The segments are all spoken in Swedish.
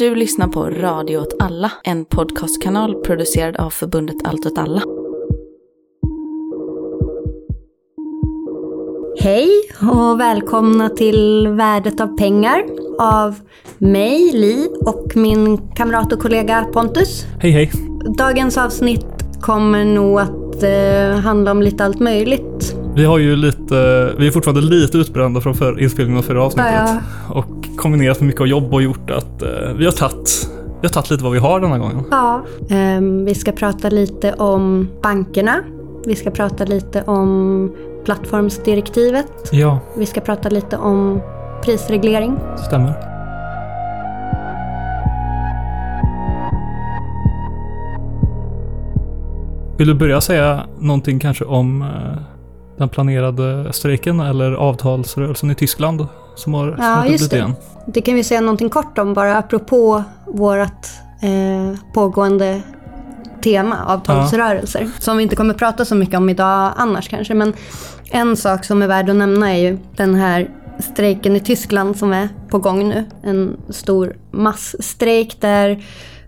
Du lyssnar på Radio åt alla, en podcastkanal producerad av förbundet Allt åt alla. Hej och välkomna till Värdet av pengar av mig, Li, och min kamrat och kollega Pontus. Hej hej. Dagens avsnitt kommer nog att eh, handla om lite allt möjligt. Vi har ju lite, vi är fortfarande lite utbrända från för, inspelningen av förra avsnittet. Ja, Och kombinerat med mycket jobb och gjort att eh, vi har tagit vi har tagit lite vad vi har denna gången. Ja. Ehm, vi ska prata lite om bankerna. Vi ska prata lite om plattformsdirektivet. Ja, Vi ska prata lite om prisreglering. stämmer. Vill du börja säga någonting kanske om eh, den planerade strejken eller avtalsrörelsen i Tyskland som har Ja, snurrat lite det. igen? Det kan vi säga någonting kort om bara apropå vårt eh, pågående tema, avtalsrörelser. Som vi inte kommer prata så mycket om idag annars kanske. Men en sak som är värd att nämna är ju den här strejken i Tyskland som är på gång nu. En stor massstrejk där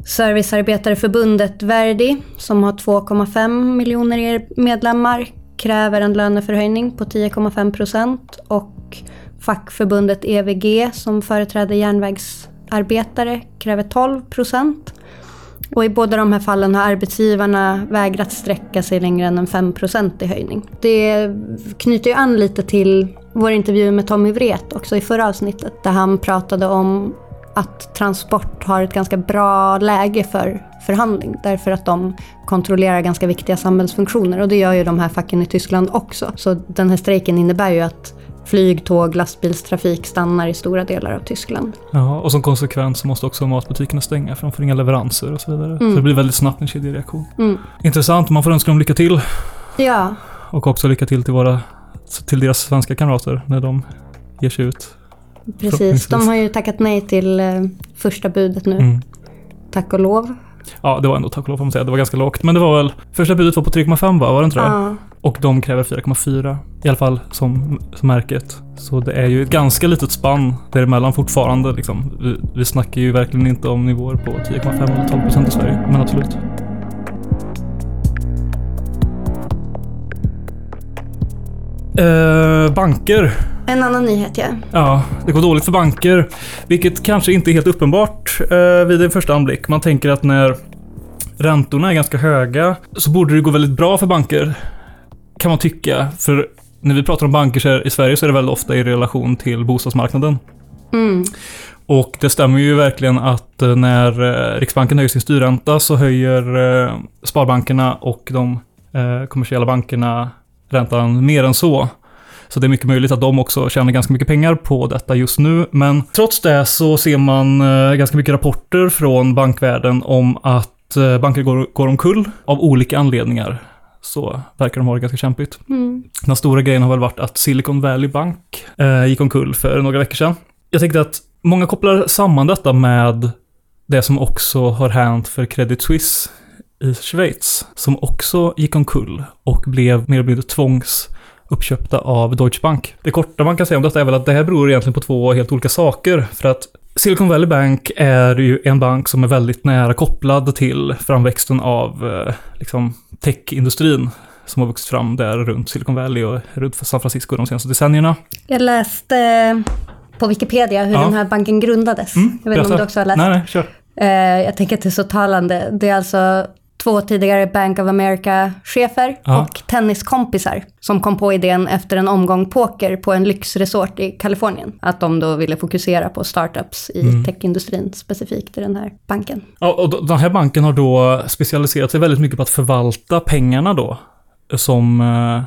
Servicearbetareförbundet Verdi, som har 2,5 miljoner medlemmar, kräver en löneförhöjning på 10,5 procent. Och fackförbundet EVG, som företräder järnvägsarbetare, kräver 12 procent. Och i båda de här fallen har arbetsgivarna vägrat sträcka sig längre än en 5 i höjning. Det knyter ju an lite till vår intervju med Tommy Vret också i förra avsnittet, där han pratade om att transport har ett ganska bra läge för förhandling därför att de kontrollerar ganska viktiga samhällsfunktioner och det gör ju de här facken i Tyskland också. Så den här strejken innebär ju att flyg, tåg, lastbilstrafik stannar i stora delar av Tyskland. Ja, och som konsekvens så måste också matbutikerna stänga för de får inga leveranser och så vidare. Så Mm. det blir väldigt snabbt en kedjereaktion. Mm. Intressant, man får önska dem lycka till. Ja, Och också lycka till till, våra, till deras svenska kamrater när de ger sig ut. precis. De har ju tackat nej till eh, första budet nu, Mm. tack och lov. Ja, det var ändå tack och lov får man säga. Det var ganska lågt. Men det var väl, första budet var på 3,5 va? Var det inte det? Ja. Och de kräver 4,4. I alla fall som, som märket. Så det är ju ett ganska litet spann däremellan fortfarande. Liksom. Vi, vi snackar ju verkligen inte om nivåer på 10,5 eller 12 procent i Sverige. Men absolut. Eh, banker. En annan nyhet ja. Ja, det går dåligt för banker. Vilket kanske inte är helt uppenbart eh, vid en första anblick. Man tänker att när räntorna är ganska höga så borde det gå väldigt bra för banker. Kan man tycka. För när vi pratar om banker här, i Sverige så är det väldigt ofta i relation till bostadsmarknaden. Mm. Och det stämmer ju verkligen att eh, när eh, Riksbanken höjer sin styrränta så höjer eh, sparbankerna och de kommersiella bankerna räntan mer än så. Så det är mycket möjligt att de också tjänar ganska mycket pengar på detta just nu. Men trots det så ser man eh, ganska mycket rapporter från bankvärlden om att eh, banker går, går omkull av olika anledningar. Så verkar de ha det ganska kämpigt. Mm. Den stora grejen har väl varit att Silicon Valley Bank eh, gick omkull för några veckor sedan. Jag tänkte att många kopplar samman detta med det som också har hänt för Credit Suisse i Schweiz, som också gick omkull och blev mer eller mindre tvångsuppköpta av Deutsche Bank. Det korta man kan säga om detta är väl att det här beror egentligen på två helt olika saker. För att Silicon Valley Bank är ju en bank som är väldigt nära kopplad till framväxten av eh, liksom techindustrin som har vuxit fram där runt Silicon Valley och runt San Francisco de senaste decennierna. Jag läste på Wikipedia hur Ja. den här banken grundades. Mm, jag vet inte om du också har läst. Nej, nej, kör. Eh, jag tänker att det är så talande. Det är alltså två tidigare Bank of America-chefer Ja. och tenniskompisar som kom på idén efter en omgång poker på en lyxresort i Kalifornien. Att de då ville fokusera på startups i Mm. techindustrin specifikt i den här banken. Ja, och den här banken har då specialiserat sig väldigt mycket på att förvalta pengarna då som eh,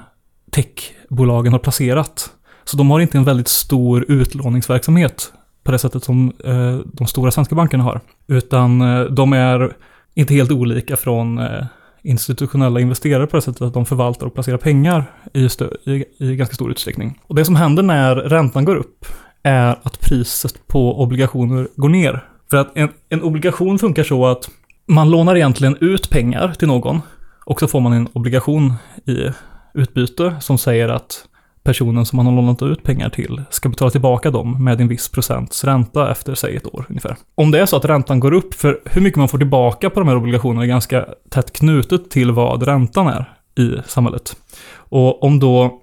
techbolagen har placerat. Så de har inte en väldigt stor utlåningsverksamhet på det sättet som eh, de stora svenska bankerna har. Utan eh, de är inte helt olika från eh, institutionella investerare på det sättet att de förvaltar och placerar pengar i, stö- i, i ganska stor utsträckning. Och det som händer när räntan går upp är att priset på obligationer går ner. För att en, en obligation funkar så att man lånar egentligen ut pengar till någon och så får man en obligation i utbyte som säger att personen som man har lånat ut pengar till ska betala tillbaka dem med en viss procents ränta efter, säg ett år ungefär. Om det är så att räntan går upp, för hur mycket man får tillbaka på de här obligationerna är ganska tätt knutet till vad räntan är i samhället. Och om då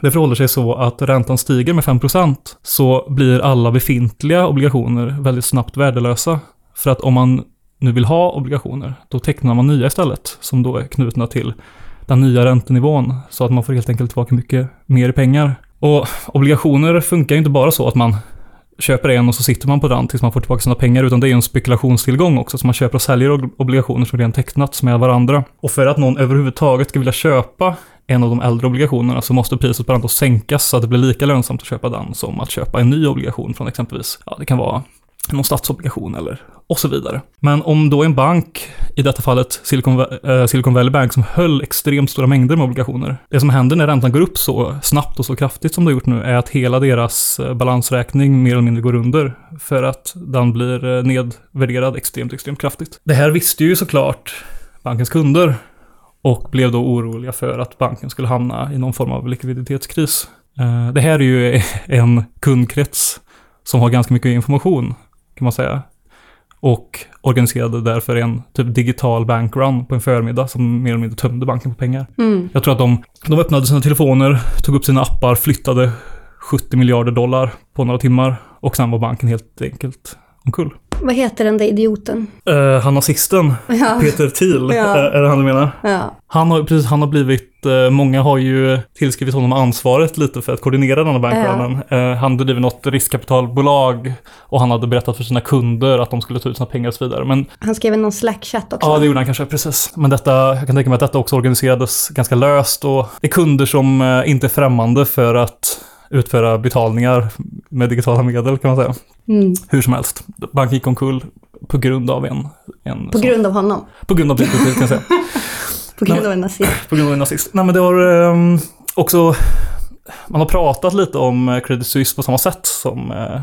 det förhåller sig så att räntan stiger med 5% så blir alla befintliga obligationer väldigt snabbt värdelösa. För att om man nu vill ha obligationer, då tecknar man nya istället, som då är knutna till den nya räntenivån, så att man får helt enkelt tillbaka mycket mer pengar. Och obligationer funkar ju inte bara så att man köper en och så sitter man på den tills man får tillbaka sina pengar, utan det är ju en spekulationstillgång också, så man köper och säljer obligationer som redan tecknats med varandra. Och för att någon överhuvudtaget ska vilja köpa en av de äldre obligationerna så måste priset på den då sänkas så att det blir lika lönsamt att köpa den som att köpa en ny obligation från exempelvis, ja det kan vara någon statsobligation eller och så vidare. Men om då en bank, i detta fallet Silicon, äh, Silicon Valley Bank, som höll extremt stora mängder med obligationer. Det som händer när räntan går upp så snabbt och så kraftigt som det har gjort nu är att hela deras eh, balansräkning mer eller mindre går under. För att den blir eh, nedvärderad extremt, extremt kraftigt. Det här visste ju såklart bankens kunder och blev då oroliga för att banken skulle hamna i någon form av likviditetskris. Det här är ju en kundkrets som har ganska mycket information kan man säga. Och organiserade därför en typ digital bankrun på en förmiddag som mer eller mindre tömde banken på pengar. Mm. Jag tror att de, de öppnade sina telefoner, tog upp sina appar, flyttade 70 miljarder dollar på några timmar och sen var banken helt enkelt omkull. Vad heter den där idioten? Uh, han nazisten, Ja. Peter Thiel, Ja. är det han du menar? Ja. Han har, precis, han har blivit, eh, många har ju tillskrivit honom här lite för att koordinera denna bankrunnen. Eh, han driver något riskkapitalbolag och han hade berättat för sina kunder att de skulle ta ut sina pengar och så vidare. Men Han skrev någon Slack-chatt också. ja, det gjorde han kanske, precis. Men detta, jag kan tänka mig att detta också organiserades ganska löst och det är kunder som eh, inte är främmande för att utföra betalningar med digitala medel kan man säga. Mm. Hur som helst. Banken gick omkull på grund av en... en På sån- grund av honom. på grund av Thiel kan jag säga. På grund Nej. av en nazist. På grund av en nazist. Nej men det har ehm, också... Man har pratat lite om eh, Credit Suisse på samma sätt som eh,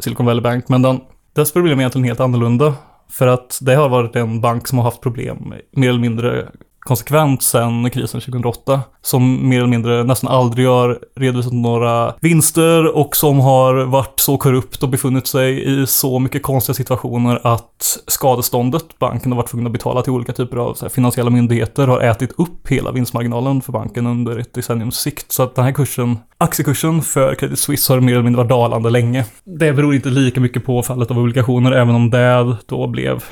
Silicon Valley Bank, men den, dess problem är egentligen helt annorlunda. För att det har varit en bank som har haft problem mer eller mindre konsekvent sedan krisen 2008. Som mer eller mindre nästan aldrig har redovisat några vinster och som har varit så korrupt och befunnit sig i så mycket konstiga situationer att skadeståndet banken har varit tvungen att betala till olika typer av så här, finansiella myndigheter har ätit upp hela vinstmarginalen för banken under ett decenniums sikt. Så att den här kursen, aktiekursen för Credit Suisse har mer eller mindre varit dalande länge. Det beror inte lika mycket på fallet av obligationer, även om det då blev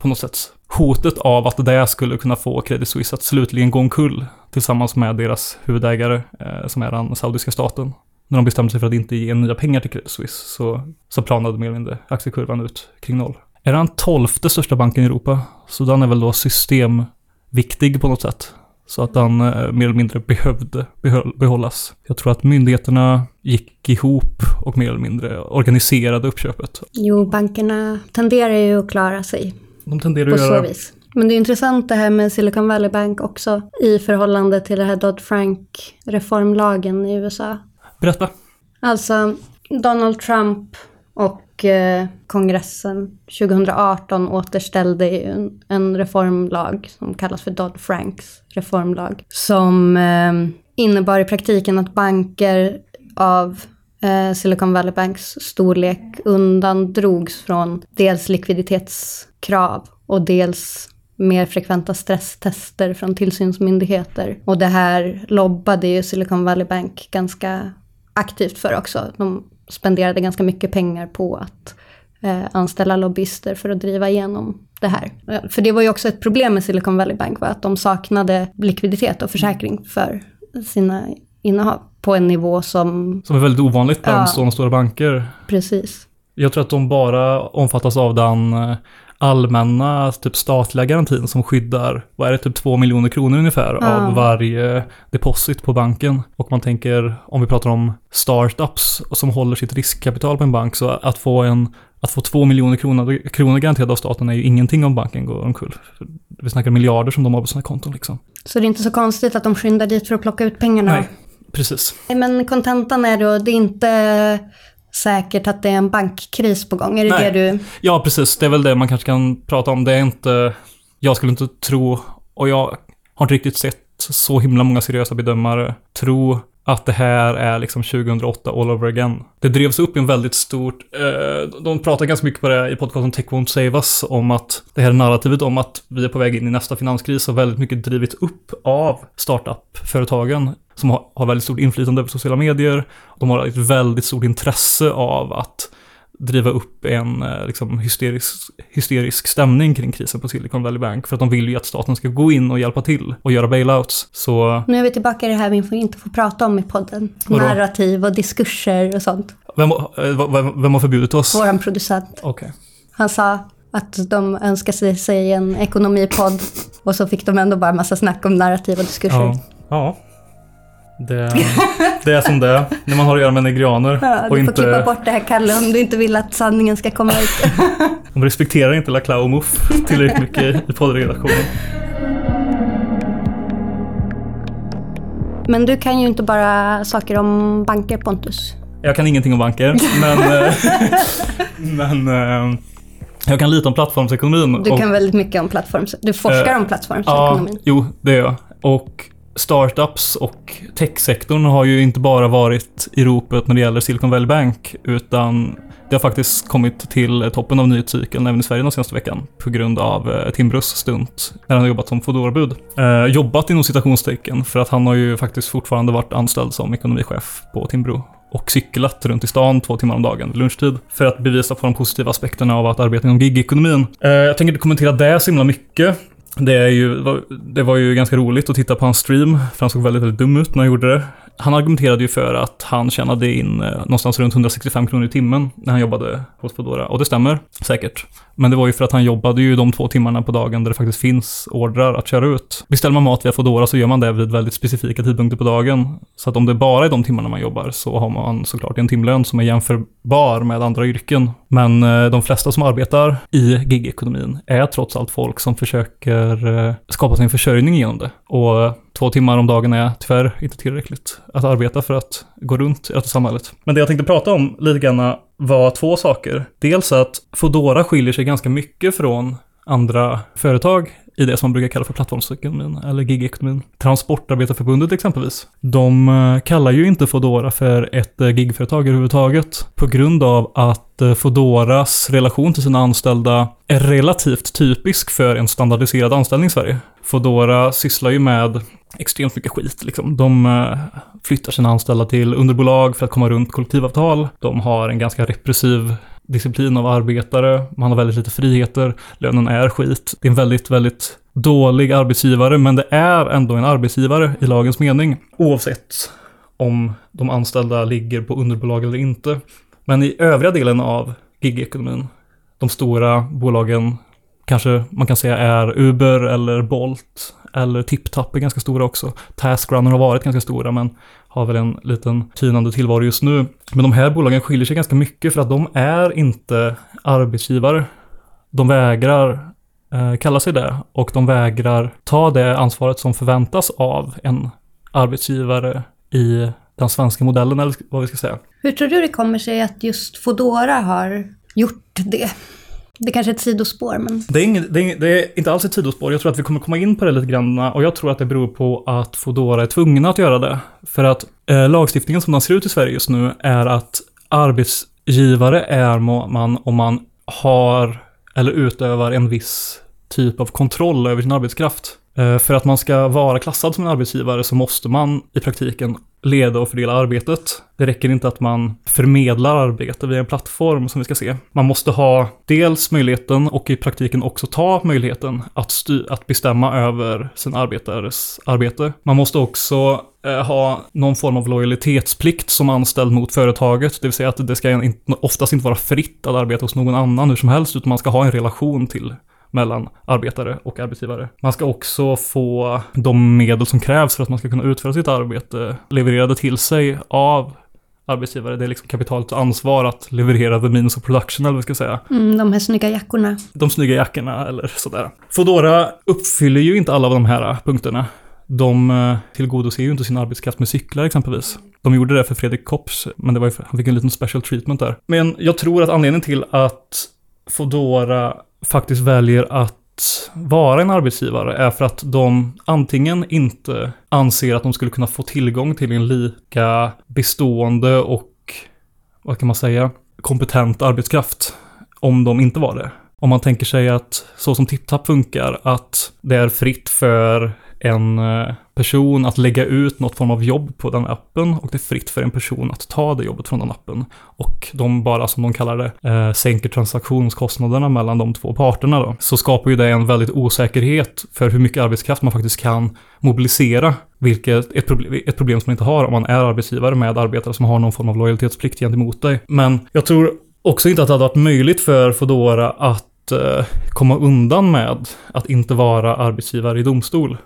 på något sätt hotet av att det skulle kunna få Credit Suisse att slutligen gå omkull tillsammans med deras huvudägare eh, som är den saudiska staten. När de bestämde sig för att inte ge nya pengar till Credit Suisse så, så planade mer eller mindre aktiekurvan ut kring noll. Är den tolfte största banken i Europa, så den är väl då systemviktig på något sätt. Så att den eh, mer eller mindre behövde behållas. Jag tror att myndigheterna gick ihop och mer eller mindre organiserade uppköpet. Jo, bankerna tenderar ju att klara sig de tenderar att så göra... vis. Men det är intressant det här med Silicon Valley Bank också i förhållande till det här Dodd-Frank-reformlagen i USA. Berätta. Alltså, Donald Trump och eh, kongressen 2018 återställde en, en reformlag som kallas för Dodd-Franks reformlag. Som eh, innebar i praktiken att banker av eh, Silicon Valley Banks storlek undandrogs från dels likviditetskrav och dels mer frekventa stresstester från tillsynsmyndigheter. Och det här lobbade ju Silicon Valley Bank ganska aktivt för också. De spenderade ganska mycket pengar på att eh, anställa lobbyister för att driva igenom det här. Eh, för det var ju också ett problem med Silicon Valley Bank, var att de saknade likviditet och försäkring för sina innehav på en nivå som, Som är väldigt ovanligt bland Ja. sådana stora banker. precis, Jag tror att de bara omfattas av den eh, allmänna typ statliga garantin som skyddar, vad är det, typ 2 miljoner kronor ungefär Ja. av varje deposit på banken. Och man tänker, om vi pratar om startups som håller sitt riskkapital på en bank, så att få en att få 2 miljoner kronor, kronor garanterade av staten är ju ingenting om banken går omkull. Vi snackar miljarder som de har på sina konton liksom. så det är inte så konstigt att de skyndar dit för att plocka ut pengarna. Nej, precis. Men kontentan är då, det är inte säkert att det är en bankkris på gång. Är det Nej. det du... Ja, precis. Det är väl det man kanske kan prata om. Det är inte... Jag skulle inte tro, och jag har inte riktigt sett så himla många seriösa bedömare tro att det här är liksom 2008 all over again. Det drevs upp i en väldigt stort, eh, de pratar ganska mycket på det i podcasten Tech Won't Save Us, om att det här narrativet om att vi är på väg in i nästa finanskris har väldigt mycket drivits upp av startup-företagen som har, har väldigt stort inflytande över sociala medier. De har ett väldigt stort intresse av att driva upp en eh, liksom, hysterisk, hysterisk stämning kring krisen på Silicon Valley Bank. För att de vill ju att staten ska gå in och hjälpa till och göra bailouts. Så... Nu är vi tillbaka i det här vi får inte få prata om i podden. Vadå? Narrativ och diskurser och sånt. Vem, eh, vem, vem har förbjudit oss? Våran producent. Okej. Han sa att de önskar sig- sig en ekonomipodd och så fick de ändå bara massa snack om narrativ och diskurser. Ja. ja. Det, det är som det är när man har att göra med nigerianer. Ja, och du får klippa inte, bort det här Kalle om du inte vill att sanningen ska komma ut. de respekterar inte Laclau och Muff tillräckligt mycket i- poddredaktionen. Men du kan ju inte bara saker om banker Pontus. Jag kan ingenting om banker, men, eh, men eh, jag kan lite om plattformsekonomin. Du och- kan väldigt mycket om plattforms... Du forskar Eh, om plattformsekonomin. Ja, jo, det gör jag. Och startups och techsektorn har ju inte bara varit i ropet när det gäller Silicon Valley Bank, utan det har faktiskt kommit till toppen av nyhetscykeln även i Sverige den senaste veckan på grund av eh, Timbros Timbrus stunt när han har jobbat som Foodora-bud. Eh, jobbat inom citationstecken för att han har ju faktiskt fortfarande varit anställd som ekonomichef på Timbro och cyklat runt i stan två timmar om dagen vid lunchtid för att bevisa på de positiva aspekterna av att arbeta inom gigekonomin. Eh, jag tänker inte kommentera det så himla mycket. Det, är ju, det var ju ganska roligt att titta på hans stream, för han såg väldigt, väldigt dum ut när han gjorde det. Han argumenterade ju för att han tjänade in eh, någonstans runt 165 kronor i timmen när han jobbade hos Foodora. Och det stämmer säkert. Men det var ju för att han jobbade ju de två timmarna på dagen där det faktiskt finns ordrar att köra ut. Beställer man mat via Foodora så gör man det vid väldigt specifika tidpunkter på dagen. Så att om det bara är de timmarna man jobbar så har man såklart en timlön som är jämförbar med andra yrken. Men eh, de flesta som arbetar i gigekonomin är trots allt folk som försöker eh, skapa sin försörjning genom det. Och två timmar om dagen är tyvärr inte tillräckligt att arbeta för att gå runt i detta samhället. Men det jag tänkte prata om lite grann var två saker. Dels att Foodora skiljer sig ganska mycket från andra företag i det som man brukar kalla för plattformsekonomin eller gigekonomin. Transportarbetarförbundet exempelvis. De eh, kallar ju inte Foodora för ett eh, gigföretag överhuvudtaget på grund av att Fodoras Foodoras relation till sina anställda är relativt typisk för en standardiserad anställning i Sverige. Foodora sysslar ju med extremt mycket skit. Liksom. De eh, flyttar sina anställda till underbolag för att komma runt kollektivavtal. De har en ganska repressiv disciplin av arbetare. Man har väldigt lite friheter. Lönen är skit. Det är en väldigt, väldigt dålig arbetsgivare, men det är ändå en arbetsgivare i lagens mening. Oavsett om de anställda ligger på underbolag eller inte. Men i övriga delen av gigekonomin, de stora bolagen kanske man kan säga är Uber eller Bolt eller TipTap är ganska stora också. Taskrunner har varit ganska stora men har väl en liten tynande tillvaro just nu. Men de här bolagen skiljer sig ganska mycket för att de är inte arbetsgivare. De vägrar eh, kalla sig det och de vägrar ta det ansvaret som förväntas av en arbetsgivare i den svenska modellen eller vad vi ska säga. Hur tror du det kommer sig att just Fodora har gjort det? Det kanske är ett sidospår, men Det är, inget, det, är, inget- det är inte alls ett sidospår. Jag tror att vi kommer komma in på det lite grann och jag tror att det beror på att Foodora är tvungna att göra det. För att eh, lagstiftningen som den ser ut i Sverige just nu är att arbetsgivare är man om man har eller utövar en viss typ av kontroll över sin arbetskraft. Eh, för att man ska vara klassad som en arbetsgivare så måste man i praktiken leda och fördela arbetet. Det räcker inte att man förmedlar arbete via en plattform som vi ska se. Man måste ha dels möjligheten och i praktiken också ta möjligheten att, styr, att bestämma över sin arbetares arbete. Man måste också eh, ha någon form av lojalitetsplikt som anställd mot företaget, det vill säga att det ska oftast inte vara fritt att arbeta hos någon annan hur som helst, utan man ska ha en relation till mellan arbetare och arbetsgivare. Man ska också få de medel som krävs för att man ska kunna utföra sitt arbete levererade till sig av arbetsgivare. Det är liksom kapitalets ansvar att leverera the means of production, eller vad ska säga. mm, de här snygga jackorna. De snygga jackorna eller sådär. Foodora uppfyller ju inte alla av de här punkterna. De eh, tillgodoser ju inte sin arbetskraft med cyklar exempelvis. De gjorde det för Fredrik Kops, men det var ju för, han fick en liten special treatment där. Men jag tror att anledningen till att Foodora faktiskt väljer att vara en arbetsgivare är för att de antingen inte anser att de skulle kunna få tillgång till en lika bestående och, vad kan man säga, kompetent arbetskraft om de inte var det. Om man tänker sig att så som TipTap funkar, att det är fritt för en eh, person att lägga ut något form av jobb på den appen och det är fritt för en person att ta det jobbet från den appen. Och de bara, som de kallar det, eh, sänker transaktionskostnaderna mellan de två parterna då. Så skapar ju det en väldigt osäkerhet för hur mycket arbetskraft man faktiskt kan mobilisera. Vilket ett, problem, ett problem som man inte har om man är arbetsgivare med arbetare som har någon form av lojalitetsplikt gentemot dig. Men jag tror också inte att det hade varit möjligt för Fodora att eh, komma undan med att inte vara arbetsgivare i domstol.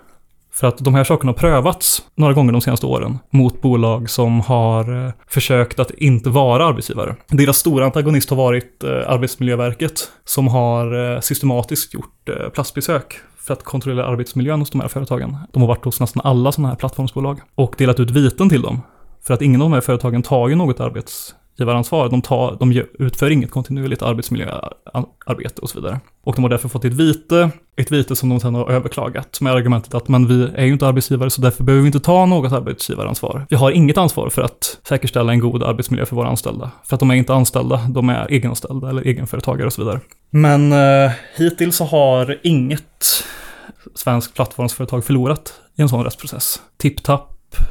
För att de här sakerna har prövats några gånger de senaste åren mot bolag som har eh, försökt att inte vara arbetsgivare. Deras stora antagonist har varit eh, Arbetsmiljöverket som har eh, systematiskt gjort platsbesök för att kontrollera arbetsmiljön hos de här företagen. De har varit hos nästan alla sådana här plattformsbolag och delat ut viten till dem. För att ingen av de här företagen tar ju något arbets arbetsgivaransvar. De, tar, de utför inget kontinuerligt arbetsmiljöarbete och så vidare. Och de har därför fått ett vite, ett vite som de sedan har överklagat med argumentet att men vi är ju inte arbetsgivare så därför behöver vi inte ta något arbetsgivaransvar. Vi har inget ansvar för att säkerställa en god arbetsmiljö för våra anställda. För att de är inte anställda, de är egenanställda eller egenföretagare och så vidare. Men eh, hittills så har inget svenskt plattformsföretag förlorat i en sån rättsprocess. TipTap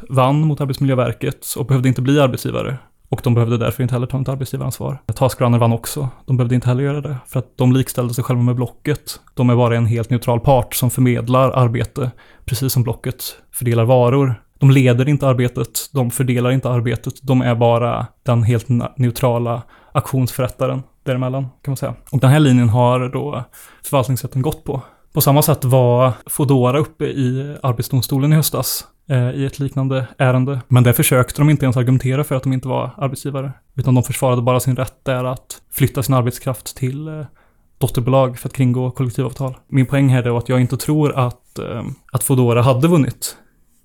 vann mot Arbetsmiljöverket och behövde inte bli arbetsgivare. Och de behövde därför inte heller ta ett arbetsgivaransvar. Taskrunner vann också. De behövde inte heller göra det. För att de likställde sig själva med Blocket. De är bara en helt neutral part som förmedlar arbete, precis som Blocket fördelar varor. De leder inte arbetet, de fördelar inte arbetet, de är bara den helt neutrala aktionsförrättaren däremellan, kan man säga. Och den här linjen har då förvaltningsrätten gått på. På samma sätt var Fodora uppe i Arbetsdomstolen i höstas i ett liknande ärende. Men där försökte de inte ens argumentera för att de inte var arbetsgivare. Utan de försvarade bara sin rätt där att flytta sin arbetskraft till eh, dotterbolag för att kringgå kollektivavtal. Min poäng här är att jag inte tror att, eh, att Fodora hade vunnit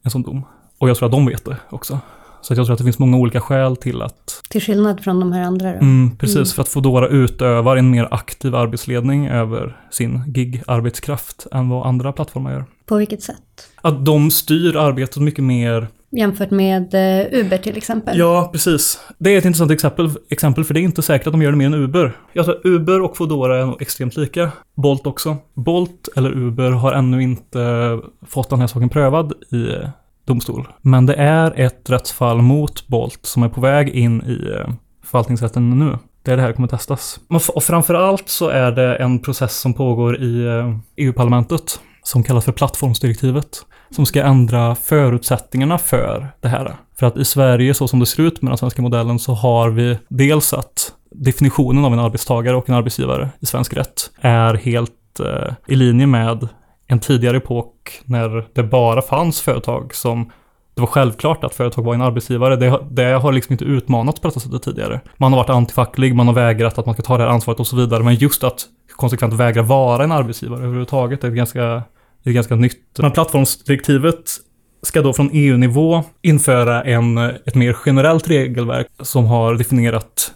en sån dom. Och jag tror att de vet det också. Så jag tror att det finns många olika skäl till att... Till skillnad från de här andra då? Mm, precis, mm. för att Foodora utövar en mer aktiv arbetsledning över sin gig-arbetskraft än vad andra plattformar gör. På vilket sätt? Att de styr arbetet mycket mer Jämfört med uh, Uber till exempel? Ja, precis. Det är ett intressant exempel, exempel, för det är inte säkert att de gör det mer än Uber. Jag tror att Uber och Foodora är nog extremt lika. Bolt också. Bolt eller Uber har ännu inte fått den här saken prövad i domstol. Men det är ett rättsfall mot Bolt som är på väg in i eh, förvaltningsrätten nu. Det är det här kommer testas. Och framförallt så är det en process som pågår i eh, EU-parlamentet som kallas för plattformsdirektivet. Som ska ändra förutsättningarna för det här. För att i Sverige, så som det ser ut med den svenska modellen, så har vi dels att definitionen av en arbetstagare och en arbetsgivare i svensk rätt är helt eh, i linje med en tidigare epok när det bara fanns företag som det var självklart att företag var en arbetsgivare. Det, det har liksom inte utmanats på detta sättet tidigare. Man har varit antifacklig, man har vägrat att man ska ta det här ansvaret och så vidare. Men just att konsekvent vägra vara en arbetsgivare överhuvudtaget är ganska, det är ganska nytt. Men plattformsdirektivet ska då från EU-nivå införa en, ett mer generellt regelverk som har definierat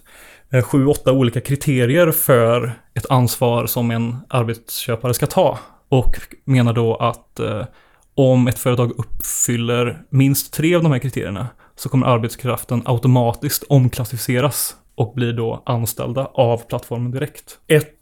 eh, sju, åtta olika kriterier för ett ansvar som en arbetsköpare ska ta. Och menar då att eh, om ett företag uppfyller minst tre av de här kriterierna så kommer arbetskraften automatiskt omklassificeras och blir då anställda av plattformen direkt. Ett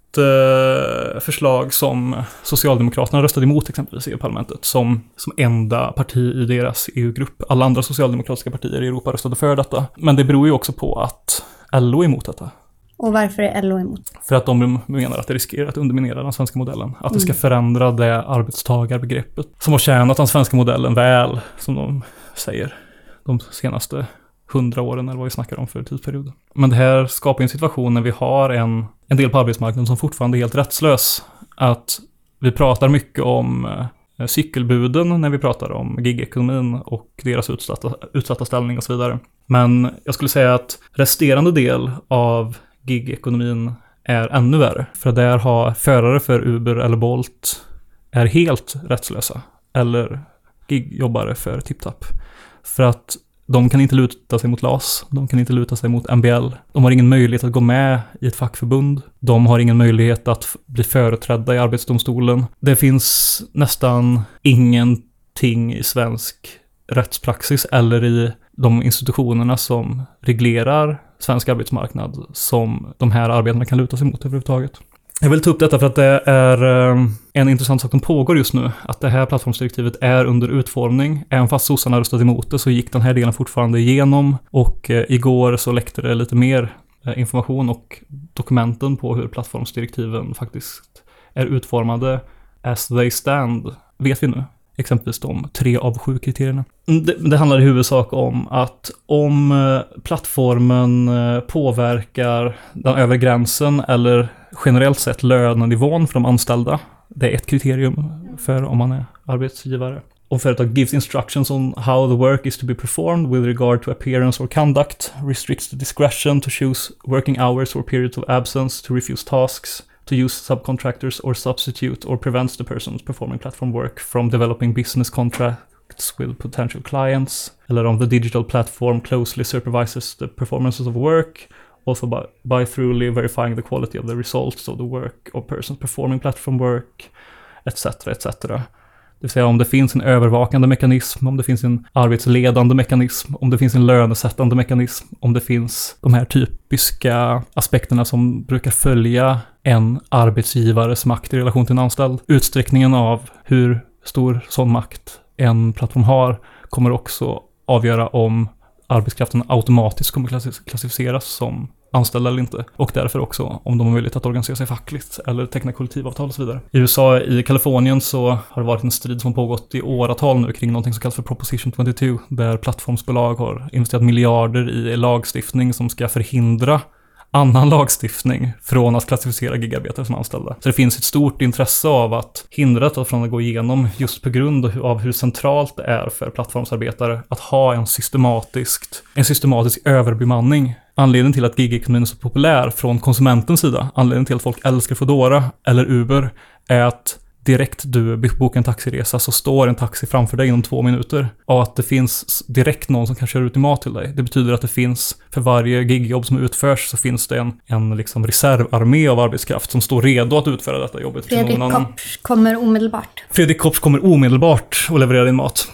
förslag som Socialdemokraterna röstade emot exempelvis i EU-parlamentet som, som enda parti i deras EU-grupp. Alla andra socialdemokratiska partier i Europa röstade för detta. Men det beror ju också på att LO är emot detta. Och varför är LO emot? För att de menar att det riskerar att underminera den svenska modellen. Att det ska mm. förändra det arbetstagarbegreppet som har tjänat den svenska modellen väl, som de säger, de senaste hundra åren eller vad vi snackar om för tidsperiod. Men det här skapar en situation när vi har en, en del på arbetsmarknaden som fortfarande är helt rättslös. Att vi pratar mycket om eh, cykelbuden när vi pratar om gigekonomin och deras utsatta, utsatta ställning och så vidare. Men jag skulle säga att resterande del av gigekonomin är ännu värre. För där har förare för Uber eller Bolt är helt rättslösa. Eller gigjobbare för TipTap. För att de kan inte luta sig mot LAS, de kan inte luta sig mot MBL. De har ingen möjlighet att gå med i ett fackförbund. De har ingen möjlighet att bli företrädda i Arbetsdomstolen. Det finns nästan ingenting i svensk rättspraxis eller i de institutionerna som reglerar svensk arbetsmarknad som de här arbetarna kan luta sig mot överhuvudtaget. Jag vill ta upp detta för att det är ehm, en intressant sak som pågår just nu. Att det här plattformsdirektivet är under utformning. Även fast sossarna röstade emot det så gick den här delen fortfarande igenom. Och eh, igår så läckte det lite mer eh, information och dokumenten på hur plattformsdirektiven faktiskt är utformade as they stand, vet vi nu exempelvis de tre av sju kriterierna. Mm, det, det, handlar i huvudsak om att om eh, plattformen eh, påverkar den övre gränsen eller generellt sett lönenivån för de anställda. Det är ett kriterium för om man är arbetsgivare. Om företag gives instructions on how the work is to be performed with regard to appearance or conduct, restricts the discretion to choose working hours or periods of absence, to refuse tasks, to use subcontractors or substitute or prevents the person performing platform work from developing business contracts with potential clients. Eller om the digital platform closely supervises the performances of work. Also by, by thoroughly verifying the quality of the results of the work of persons performing platform work. Etc. etc. Det vill säga om det finns en övervakande mekanism, om det finns en arbetsledande mekanism, om det finns en lönesättande mekanism, om det finns de här typiska aspekterna som brukar följa en arbetsgivares makt i relation till en anställd. Utsträckningen av hur stor sån makt en plattform har kommer också avgöra om arbetskraften automatiskt kommer klassificeras som anställda eller inte. Och därför också om de har möjlighet att organisera sig fackligt eller teckna kollektivavtal och så vidare. I USA, i Kalifornien, så har det varit en strid som pågått i åratal nu kring någonting som kallas för Proposition 22, där plattformsbolag har investerat miljarder i lagstiftning som ska förhindra annan lagstiftning från att klassificera gigarbetare som anställda. Så det finns ett stort intresse av att hindra det från att gå igenom just på grund av hur centralt det är för plattformsarbetare att ha en systematiskt, en systematisk överbemanning Anledningen till att gigekonomin är så populär från konsumentens sida, anledningen till att folk älskar Foodora eller Uber, är att direkt du bokar en taxiresa så står en taxi framför dig inom två minuter. Och att det finns direkt någon som kan köra ut din mat till dig. Det betyder att det finns, för varje gigjobb som utförs så finns det en, en liksom reservarmé av arbetskraft som står redo att utföra detta jobbet. Fredrik Kopps kommer omedelbart. Fredrik Kopps kommer omedelbart och levererar din mat.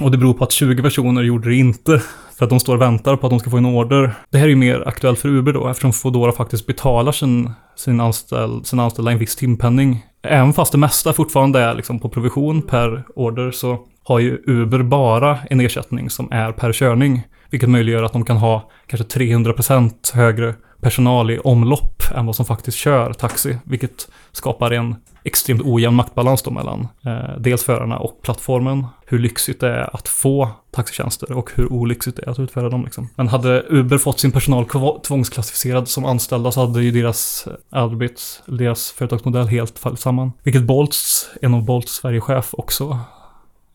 Och det beror på att 20 personer gjorde det inte. För att de står och väntar på att de ska få en order. Det här är ju mer aktuellt för Uber då, eftersom Foodora faktiskt betalar sin, sin, anställ, sin anställda en viss timpenning. Även fast det mesta fortfarande är liksom på provision per order så har ju Uber bara en ersättning som är per körning. Vilket möjliggör att de kan ha kanske 300% högre personal i omlopp än vad som faktiskt kör taxi. Vilket skapar en extremt ojämn maktbalans då mellan eh, dels förarna och plattformen. Hur lyxigt det är att få taxitjänster och hur olyxigt det är att utföra dem. Liksom. Men hade Uber fått sin personal tvångsklassificerad som anställda så hade ju deras arbets, deras företagsmodell helt fallit samman. Vilket Bolts, en av Bolts Sverigechef också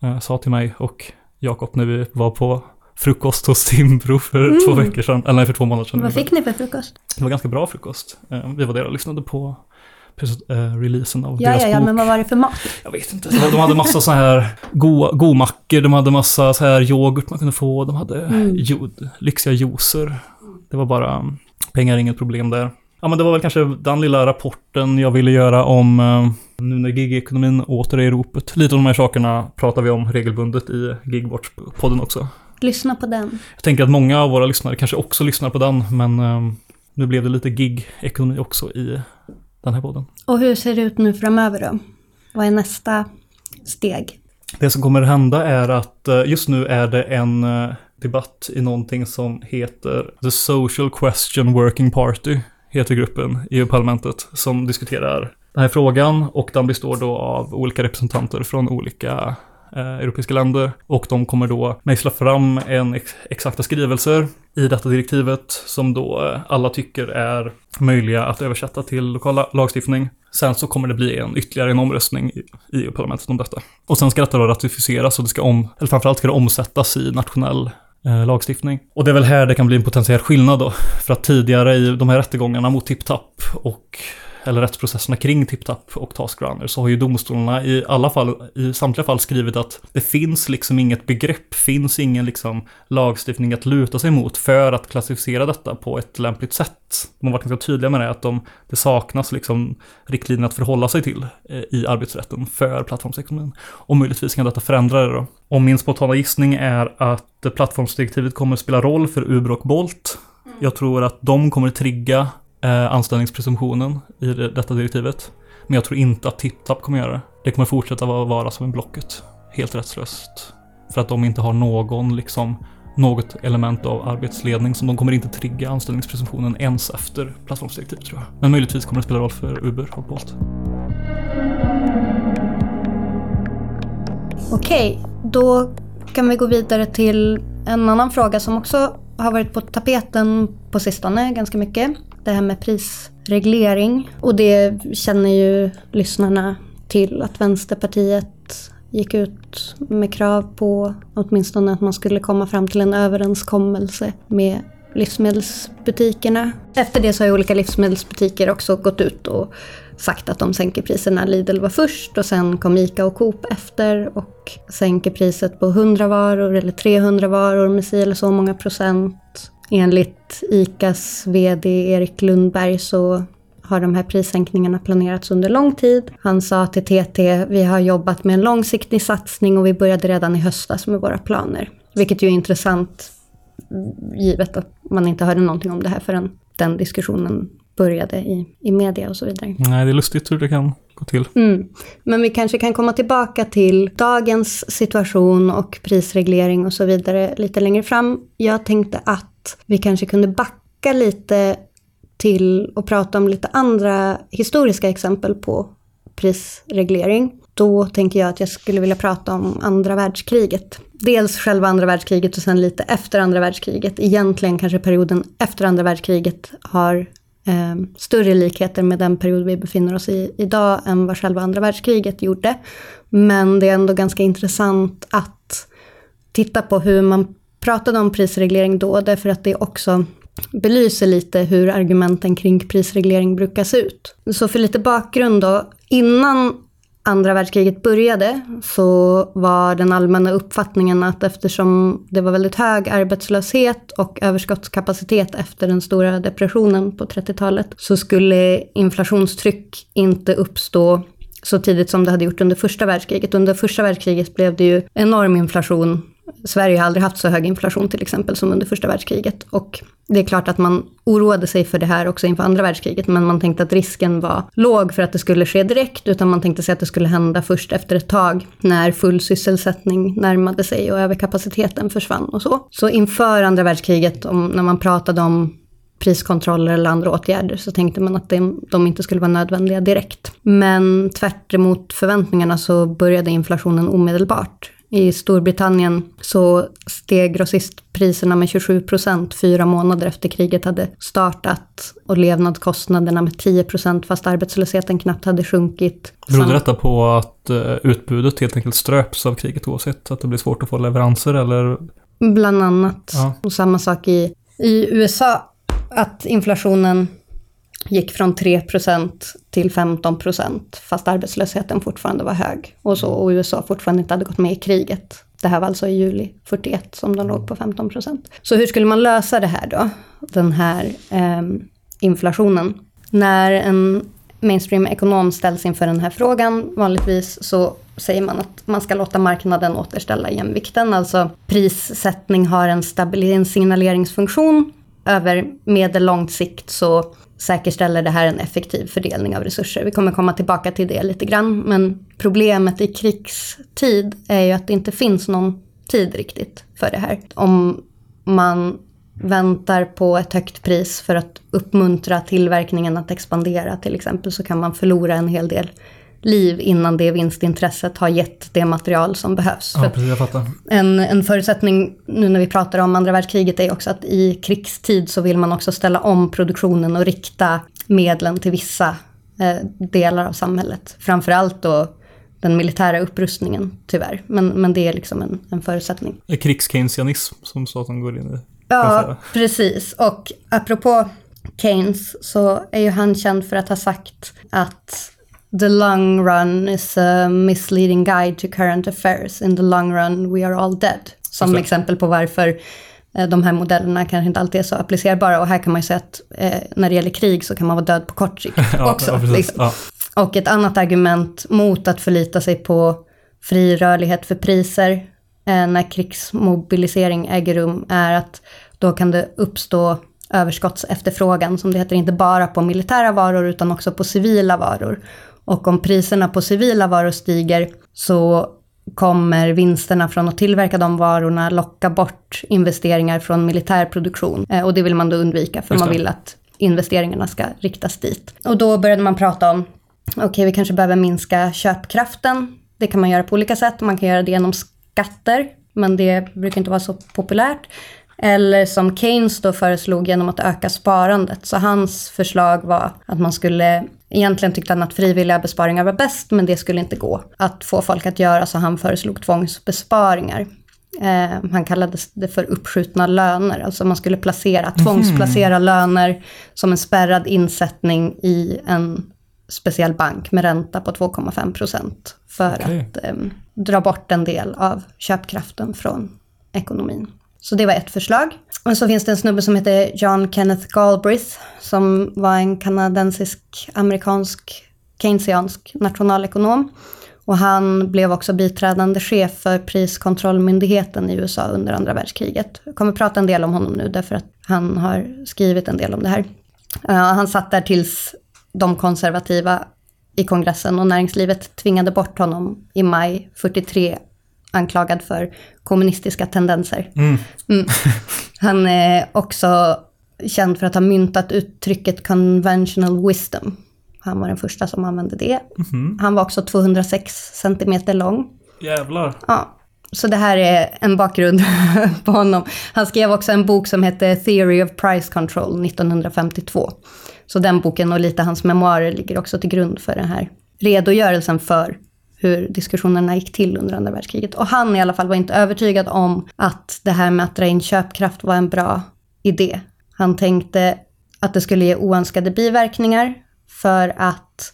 eh, sa till mig och Jakob när vi var på frukost hos Timbro för mm. två veckor sedan, eller nej, för två månader sedan. Vad fick ni för frukost? Det var ganska bra frukost. Eh, vi var där och lyssnade på uh, releasen av ja, deras ja, ja, bok. men vad var det för mat? Jag vet inte. De hade massa så här godmackor, de hade massa så här yoghurt man kunde få, de hade mm. jod, lyxiga juicer. Det var bara pengar, inget problem där. Ja, men det var väl kanske den lilla rapporten jag ville göra om uh, nu när gigekonomin åter är i ropet. Lite av de här sakerna pratar vi om regelbundet i Gigwatch-podden också. Lyssna på den. Jag tänker att många av våra lyssnare kanske också lyssnar på den, men uh, nu blev det lite gig-ekonomi också i den här podden. Och hur ser det ut nu framöver då? Vad är nästa steg? Det som kommer hända är att eh, just nu är det en eh, debatt i någonting som heter The Social Question Working Party, heter gruppen i EU-parlamentet, som diskuterar den här frågan och den består då av olika representanter från olika eh, europeiska länder och de kommer då mejsla fram en ex exakta skrivelser i detta direktivet som då eh, alla tycker är möjliga att översätta till lokal lagstiftning. Sen så kommer det bli en ytterligare en omröstning i EU-parlamentet om detta. Och sen ska detta då ratificeras och det ska om, eller framförallt ska det omsättas i nationell eh, lagstiftning. Och det är väl här det kan bli en potentiell skillnad då. För att tidigare i de här rättegångarna mot TipTap och eller rättsprocesserna kring TipTap och Taskrunner, så har ju domstolarna i alla fall, i samtliga fall skrivit att det finns liksom inget begrepp, finns ingen liksom lagstiftning att luta sig mot för att klassificera detta på ett lämpligt sätt. De har varit ganska tydliga med det, att de, det saknas liksom riktlinjer att förhålla sig till eh, i arbetsrätten för plattformsekonomin. Och möjligtvis kan detta förändra det då. Och min spontana gissning är att plattformsdirektivet kommer att spela roll för Uber och Bolt. Jag tror att de kommer att trigga eh, anställningspresumtionen i det, detta direktivet. Men jag tror inte att TipTap kommer göra det. Det kommer fortsätta vara, som i Blocket. Helt rättslöst. För att de inte har någon, liksom, något element av arbetsledning som de kommer inte trigga anställningspresumtionen ens efter plattformsdirektivet tror jag. Men möjligtvis kommer det spela roll för Uber och Bolt. Okej, då kan vi gå vidare till en annan fråga som också har varit på tapeten på sistone ganska mycket. Det här med prisreglering. Och det känner ju lyssnarna till att Vänsterpartiet gick ut med krav på åtminstone att man skulle komma fram till en överenskommelse med livsmedelsbutikerna. Efter det så har ju olika livsmedelsbutiker också gått ut och sagt att de sänker priserna. Lidl var först och sen kom ICA och Coop efter och sänker priset på 100 varor eller 300 varor med si eller så många procent. Enligt ICAs VD Erik Lundberg så har de här prissänkningarna planerats under lång tid. Han sa till TT, vi har jobbat med en långsiktig satsning och vi började redan i höstas med våra planer. Vilket ju är intressant givet att man inte hörde någonting om det här förrän den diskussionen började i, i media och så vidare. Nej, det är lustigt hur det kan gå till. Mm. Men vi kanske kan komma tillbaka till dagens situation och prisreglering och så vidare lite längre fram. Jag tänkte att vi kanske kunde backa lite till att prata om lite andra historiska exempel på prisreglering. Då tänker jag att jag skulle vilja prata om andra världskriget. Dels själva andra världskriget och sen lite efter andra världskriget. Egentligen kanske perioden efter andra världskriget har eh, större likheter med den period vi befinner oss i idag än vad själva andra världskriget gjorde. Men det är ändå ganska intressant att titta på hur man pratade om prisreglering då, därför att det också belyser lite hur argumenten kring prisreglering brukar se ut. Så för lite bakgrund då. Innan andra världskriget började så var den allmänna uppfattningen att eftersom det var väldigt hög arbetslöshet och överskottskapacitet efter den stora depressionen på 30-talet så skulle inflationstryck inte uppstå så tidigt som det hade gjort under första världskriget. Under första världskriget blev det ju enorm inflation Sverige har aldrig haft så hög inflation till exempel som under första världskriget. Och det är klart att man oroade sig för det här också inför andra världskriget, men man tänkte att risken var låg för att det skulle ske direkt, utan man tänkte sig att det skulle hända först efter ett tag, när full sysselsättning närmade sig och överkapaciteten försvann och så. Så inför andra världskriget, om, när man pratade om priskontroller eller andra åtgärder så tänkte man att de inte skulle vara nödvändiga direkt. Men tvärt emot förväntningarna så började inflationen omedelbart. I Storbritannien så steg grossistpriserna med 27 procent fyra månader efter kriget hade startat och levnadskostnaderna med 10 procent fast arbetslösheten knappt hade sjunkit. Berodde detta på att uh, utbudet helt enkelt ströps av kriget oavsett? Att det blir svårt att få leveranser eller? Bland annat. Ja. Och samma sak i, i USA. Att inflationen gick från 3% till 15% fast arbetslösheten fortfarande var hög. Och, så, och USA fortfarande inte hade gått med i kriget. Det här var alltså i juli 41 som de låg på 15% Så hur skulle man lösa det här då? Den här eh, inflationen. När en mainstream-ekonom ställs inför den här frågan, vanligtvis så säger man att man ska låta marknaden återställa jämvikten. Alltså prissättning har en, en signaleringsfunktion. Över medellångt sikt så säkerställer det här en effektiv fördelning av resurser. Vi kommer komma tillbaka till det lite grann. Men problemet i krigstid är ju att det inte finns någon tid riktigt för det här. Om man väntar på ett högt pris för att uppmuntra tillverkningen att expandera till exempel så kan man förlora en hel del liv innan det vinstintresset har gett det material som behövs. Ja, precis, jag fattar. En, en förutsättning nu när vi pratar om andra världskriget är också att i krigstid så vill man också ställa om produktionen och rikta medlen till vissa eh, delar av samhället. Framförallt då den militära upprustningen, tyvärr. Men, men det är liksom en, en förutsättning. Krigskeynesianism som staten går in i. Ja, precis. Och apropå Keynes så är ju han känd för att ha sagt att the long run is a misleading guide to current affairs. In the long run we are all dead. Som exempel på varför eh, de här modellerna kanske inte alltid är så applicerbara. Och här kan man ju säga att eh, när det gäller krig så kan man vara död på kort sikt också. ja, liksom. Ja. Och ett annat argument mot att förlita sig på fri rörlighet för priser eh, när krigsmobilisering äger rum är att då kan det uppstå överskottsefterfrågan som det heter, inte bara på militära varor utan också på civila varor. Och om priserna på civila varor stiger så kommer vinsterna från att tillverka de varorna locka bort investeringar från militär produktion. Eh, Och det vill man då undvika för man vill att investeringarna ska riktas dit. Och då började man prata om, okej vi kanske behöver minska köpkraften. Det kan man göra på olika sätt. Man kan göra det genom skatter, men det brukar inte vara så populärt. Eller som Keynes då föreslog genom att öka sparandet. Så hans förslag var att man skulle, egentligen tyckte han att frivilliga besparingar var bäst, men det skulle inte gå att få folk att göra, så han föreslog tvångsbesparingar. Eh, han kallade det för uppskjutna löner, alltså man skulle placera, tvångsplacera löner som en spärrad insättning i en speciell bank med ränta på 2,5 procent för Okej. att eh, dra bort en del av köpkraften från ekonomin. Så det var ett förslag. Och så finns det en snubbe som heter John Kenneth Galbraith som var en kanadensisk-amerikansk keynesiansk nationalekonom. Och han blev också biträdande chef för priskontrollmyndigheten i USA under andra världskriget. Jag kommer prata en del om honom nu därför att han har skrivit en del om det här. Uh, han satt där tills de konservativa i kongressen och näringslivet tvingade bort honom i maj 43 anklagad för kommunistiska tendenser. Mm. Mm. Han är också känd för att ha myntat uttrycket conventional wisdom. Han var den första som använde det. Mhm. Han var också 206 centimeter lång. Jävlar. Ja, så det här är en bakgrund på honom. Han skrev också en bok som hette Theory of Price Control 1952. Så den boken och lite hans memoarer ligger också till grund för den här redogörelsen för hur diskussionerna gick till under andra världskriget. Och han i alla fall var inte övertygad om att det här med att dra in köpkraft var en bra idé. Han tänkte att det skulle ge oönskade biverkningar för att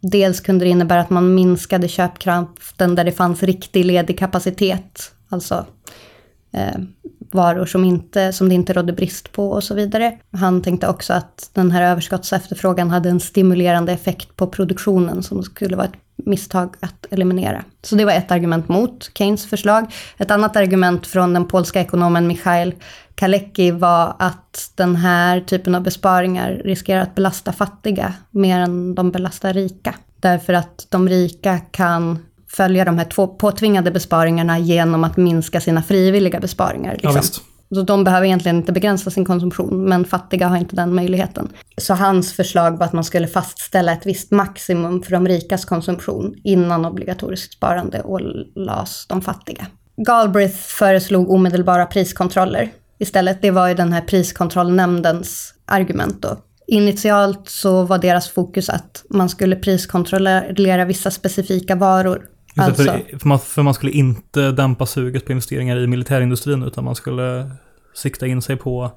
dels kunde det innebära att man minskade köpkraften där det fanns riktig ledig kapacitet, alltså eh, varor som, inte, som det inte rådde brist på och så vidare. Han tänkte också att den här överskottsefterfrågan hade en stimulerande effekt på produktionen som skulle vara ett misstag att eliminera. Så det var ett argument mot Keynes förslag. Ett annat argument från den polska ekonomen Michail Kalecki var att den här typen av besparingar riskerar att belasta fattiga mer än de belastar rika. Därför att de rika kan följa de här två påtvingade besparingarna genom att minska sina frivilliga besparingar. Ja, Liksom. visst. Så de behöver egentligen inte begränsa sin konsumtion, men fattiga har inte den möjligheten. Så hans förslag var att man skulle fastställa ett visst maximum för de rikas konsumtion innan obligatoriskt sparande ålades de fattiga. Galbraith föreslog omedelbara priskontroller istället. Det var ju den här priskontrollnämndens argument då. Initialt så var deras fokus att man skulle priskontrollera vissa specifika varor. Just Alltså, för, för, man, för man skulle inte dämpa suget på investeringar i militärindustrin utan man skulle sikta in sig på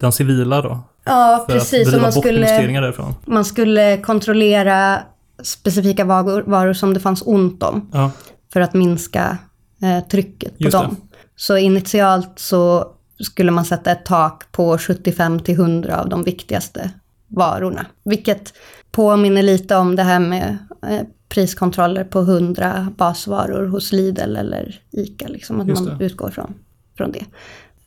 den civila då. ja, För precis. att Och driva man skulle... därifrån. Man skulle kontrollera specifika varor, varor som det fanns ont om Ja, för att minska eh, trycket på Just det. dem. Så initialt så skulle man sätta ett tak på 75 till 100 av de viktigaste varorna. Vilket påminner lite om det här med eh, priskontroller på 100 basvaror hos Lidl eller ICA. Liksom, att man utgår från, från det.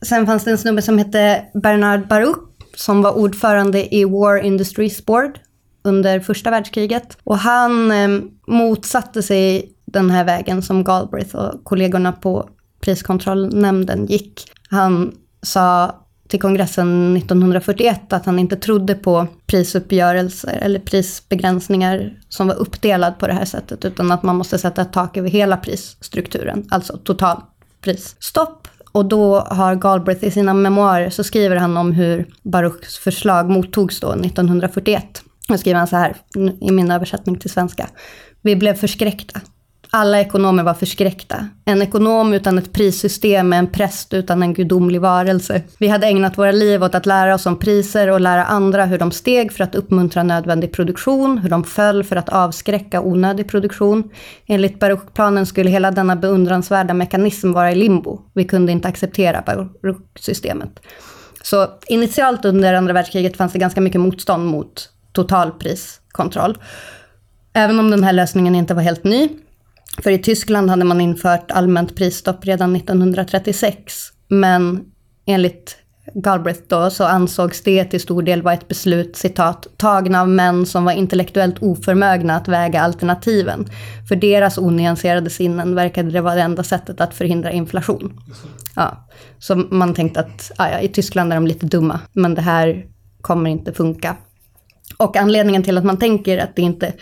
Sen fanns det en snubbe som hette Bernard Baruch som var ordförande i War Industries Board under första världskriget. Och han eh, motsatte sig den här vägen som Galbraith och kollegorna på priskontrollnämnden gick. Han sa till kongressen 1941 att han inte trodde på prisuppgörelser eller prisbegränsningar som var uppdelad på det här sättet, utan att man måste sätta ett tak över hela prisstrukturen, alltså totalprisstopp. Och då har Galbraith i sina memoarer så skriver han om hur Baruchs förslag mottogs då 1941. Då skriver han så här i min översättning till svenska. Vi blev förskräckta alla ekonomer var förskräckta. En ekonom utan ett prissystem är en präst utan en gudomlig varelse. Vi hade ägnat våra liv åt att lära oss om priser och lära andra hur de steg för att uppmuntra nödvändig produktion, hur de föll för att avskräcka onödig produktion. Enligt barockplanen skulle hela denna beundransvärda mekanism vara i limbo. Vi kunde inte acceptera barocksystemet. Så initialt under andra världskriget fanns det ganska mycket motstånd mot totalpriskontroll. Även om den här lösningen inte var helt ny. För i Tyskland hade man infört allmänt prisstopp redan 1936. Men enligt Galbraith då så ansågs det till stor del vara ett beslut, citat, tagna av män som var intellektuellt oförmögna att väga alternativen. För deras onyanserade sinnen verkade det vara det enda sättet att förhindra inflation. Ja, så man tänkte att ja, i Tyskland är de lite dumma, men det här kommer inte funka. Och anledningen till att man tänker att det inte,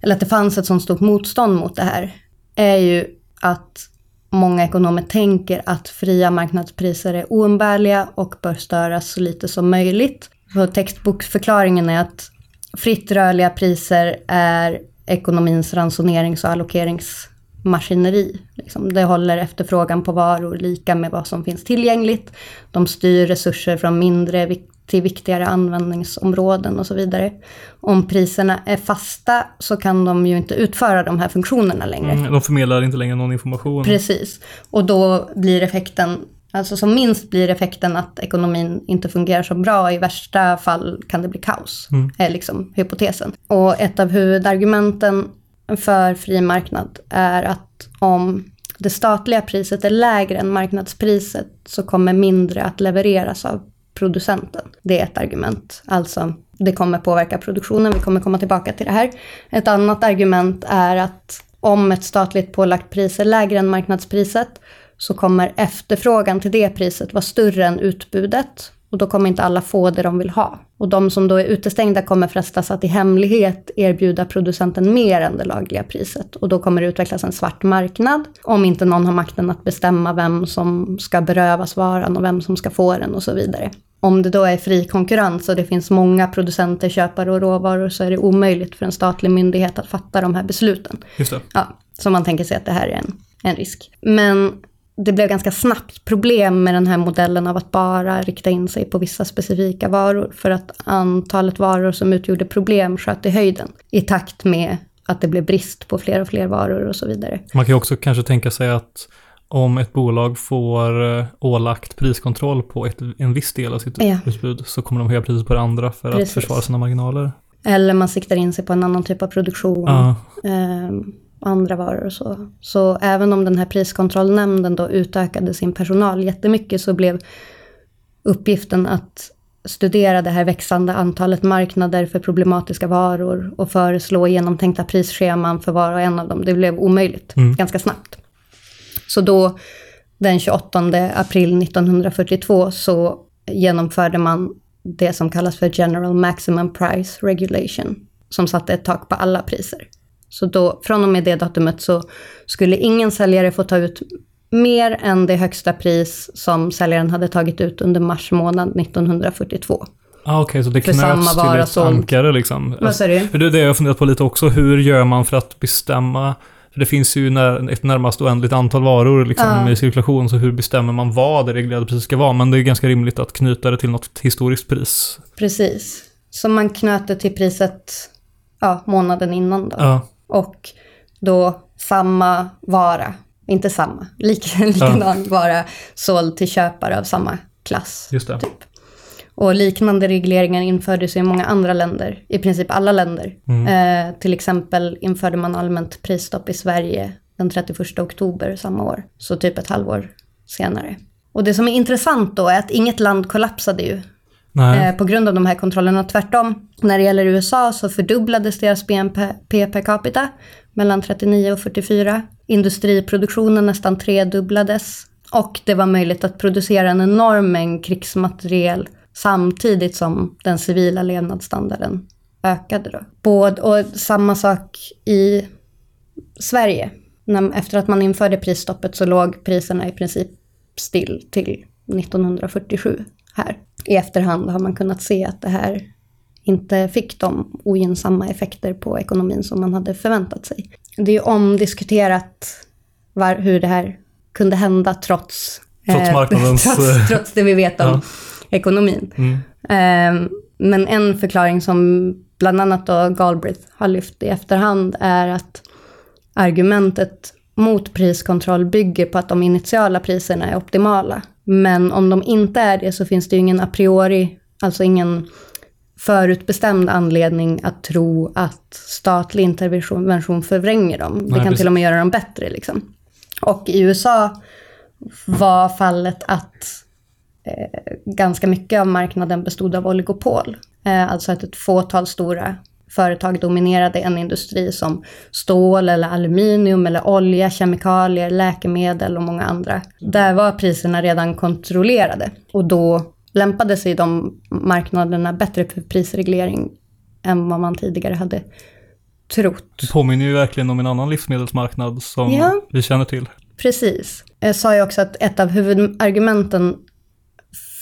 eller att det fanns ett sånt stort motstånd mot det här, är ju att många ekonomer tänker att fria marknadspriser är oumbärliga och bör störas så lite som möjligt. Så textboksförklaringen är att fritt rörliga priser är ekonomins ransonerings och allokeringsmaskineri. Liksom, det håller efterfrågan på varor lika med vad som finns tillgängligt. De styr resurser från mindre till viktigare användningsområden och så vidare. Om priserna är fasta så kan de ju inte utföra de här funktionerna längre. Mm, de förmedlar inte längre någon information. Precis. Och då blir effekten Alltså som minst blir effekten att ekonomin inte fungerar så bra. I värsta fall kan det bli kaos. Mm. är liksom hypotesen. Och ett av huvudargumenten för fri marknad är att om det statliga priset är lägre än marknadspriset så kommer mindre att levereras av producenten. Det är ett argument. Alltså, det kommer påverka produktionen. Vi kommer komma tillbaka till det här. Ett annat argument är att om ett statligt pålagt pris är lägre än marknadspriset så kommer efterfrågan till det priset vara större än utbudet. Och då kommer inte alla få det de vill ha. Och de som då är utestängda kommer frestas att i hemlighet erbjuda producenten mer än det lagliga priset. Och då kommer det utvecklas en svart marknad. Om inte någon har makten att bestämma vem som ska berövas varan och vem som ska få den och så vidare. Om det då är fri konkurrens och det finns många producenter, köpare och råvaror så är det omöjligt för en statlig myndighet att fatta de här besluten. Just det. Ja, så man tänker sig att det här är en, en risk. Men det blev ganska snabbt problem med den här modellen av att bara rikta in sig på vissa specifika varor. För att antalet varor som utgjorde problem sköt i höjden i takt med att det blev brist på fler och fler varor och så vidare. Man kan ju också kanske tänka sig att om ett bolag får eh, ålagt priskontroll på ett, en viss del av sitt ja. utbud så kommer de höja priset på det andra för Precis. att försvara sina marginaler. Eller man siktar in sig på en annan typ av produktion. Ja. Eh, andra varor och så. Så även om den här priskontrollnämnden då utökade sin personal jättemycket så blev uppgiften att studera det här växande antalet marknader för problematiska varor och föreslå genomtänkta prisscheman för var och en av dem. Det blev omöjligt mm. ganska snabbt. Så då den 28 april 1942 så genomförde man det som kallas för General Maximum Price Regulation, som satte ett tak på alla priser. Så då, från och med det datumet så skulle ingen säljare få ta ut mer än det högsta pris som säljaren hade tagit ut under mars månad 1942. Ah, Okej, okay, så det knöts till ett ankare liksom? Vad sa du? Det är det jag har funderat på lite också. Hur gör man för att bestämma det finns ju när, ett närmast oändligt antal varor liksom, ja. i cirkulation, så hur bestämmer man vad det reglerade priset ska vara? Men det är ganska rimligt att knyta det till något historiskt pris. Precis. Så man knöt det till priset ja, månaden innan då. Ja. Och då samma vara, inte samma, lik, likadan ja. vara såld till köpare av samma klass. Just det. Typ. Och liknande regleringar infördes i många andra länder, i princip alla länder. Mm. Eh, till exempel införde man allmänt prisstopp i Sverige den 31 oktober samma år, så typ ett halvår senare. Och det som är intressant då är att inget land kollapsade ju eh, på grund av de här kontrollerna. Tvärtom, när det gäller USA så fördubblades deras BNP per capita mellan 39 och 44. Industriproduktionen nästan tredubblades. Och det var möjligt att producera en enorm mängd krigsmateriel samtidigt som den civila levnadsstandarden ökade. Då. Både, och samma sak i Sverige. Efter att man införde prisstoppet så låg priserna i princip still till 1947 här. I efterhand har man kunnat se att det här inte fick de ogynnsamma effekter på ekonomin som man hade förväntat sig. det är omdiskuterat var, hur det här kunde hända trots, Trots eh, marknadens, trots, trots det vi vet om ja. Ekonomin. Mm. Eh, men en förklaring som bland annat då Galbraith har lyft i efterhand är att argumentet mot priskontroll bygger på att de initiala priserna är optimala. Men om de inte är det så finns det ju ingen a priori, alltså ingen förutbestämd anledning att tro att statlig intervention förvränger dem. Det Nej, kan precis. till och med göra dem bättre. Liksom. Och i USA var fallet att ganska mycket av marknaden bestod av oligopol. Eh, alltså att ett fåtal stora företag dominerade en industri som stål eller aluminium eller olja, kemikalier, läkemedel och många andra. Där var priserna redan kontrollerade och då lämpade sig de marknaderna bättre för prisreglering än vad man tidigare hade trott. Det påminner ju verkligen om en annan livsmedelsmarknad som Ja. vi känner till. Precis. Jag sa ju också att ett av huvudargumenten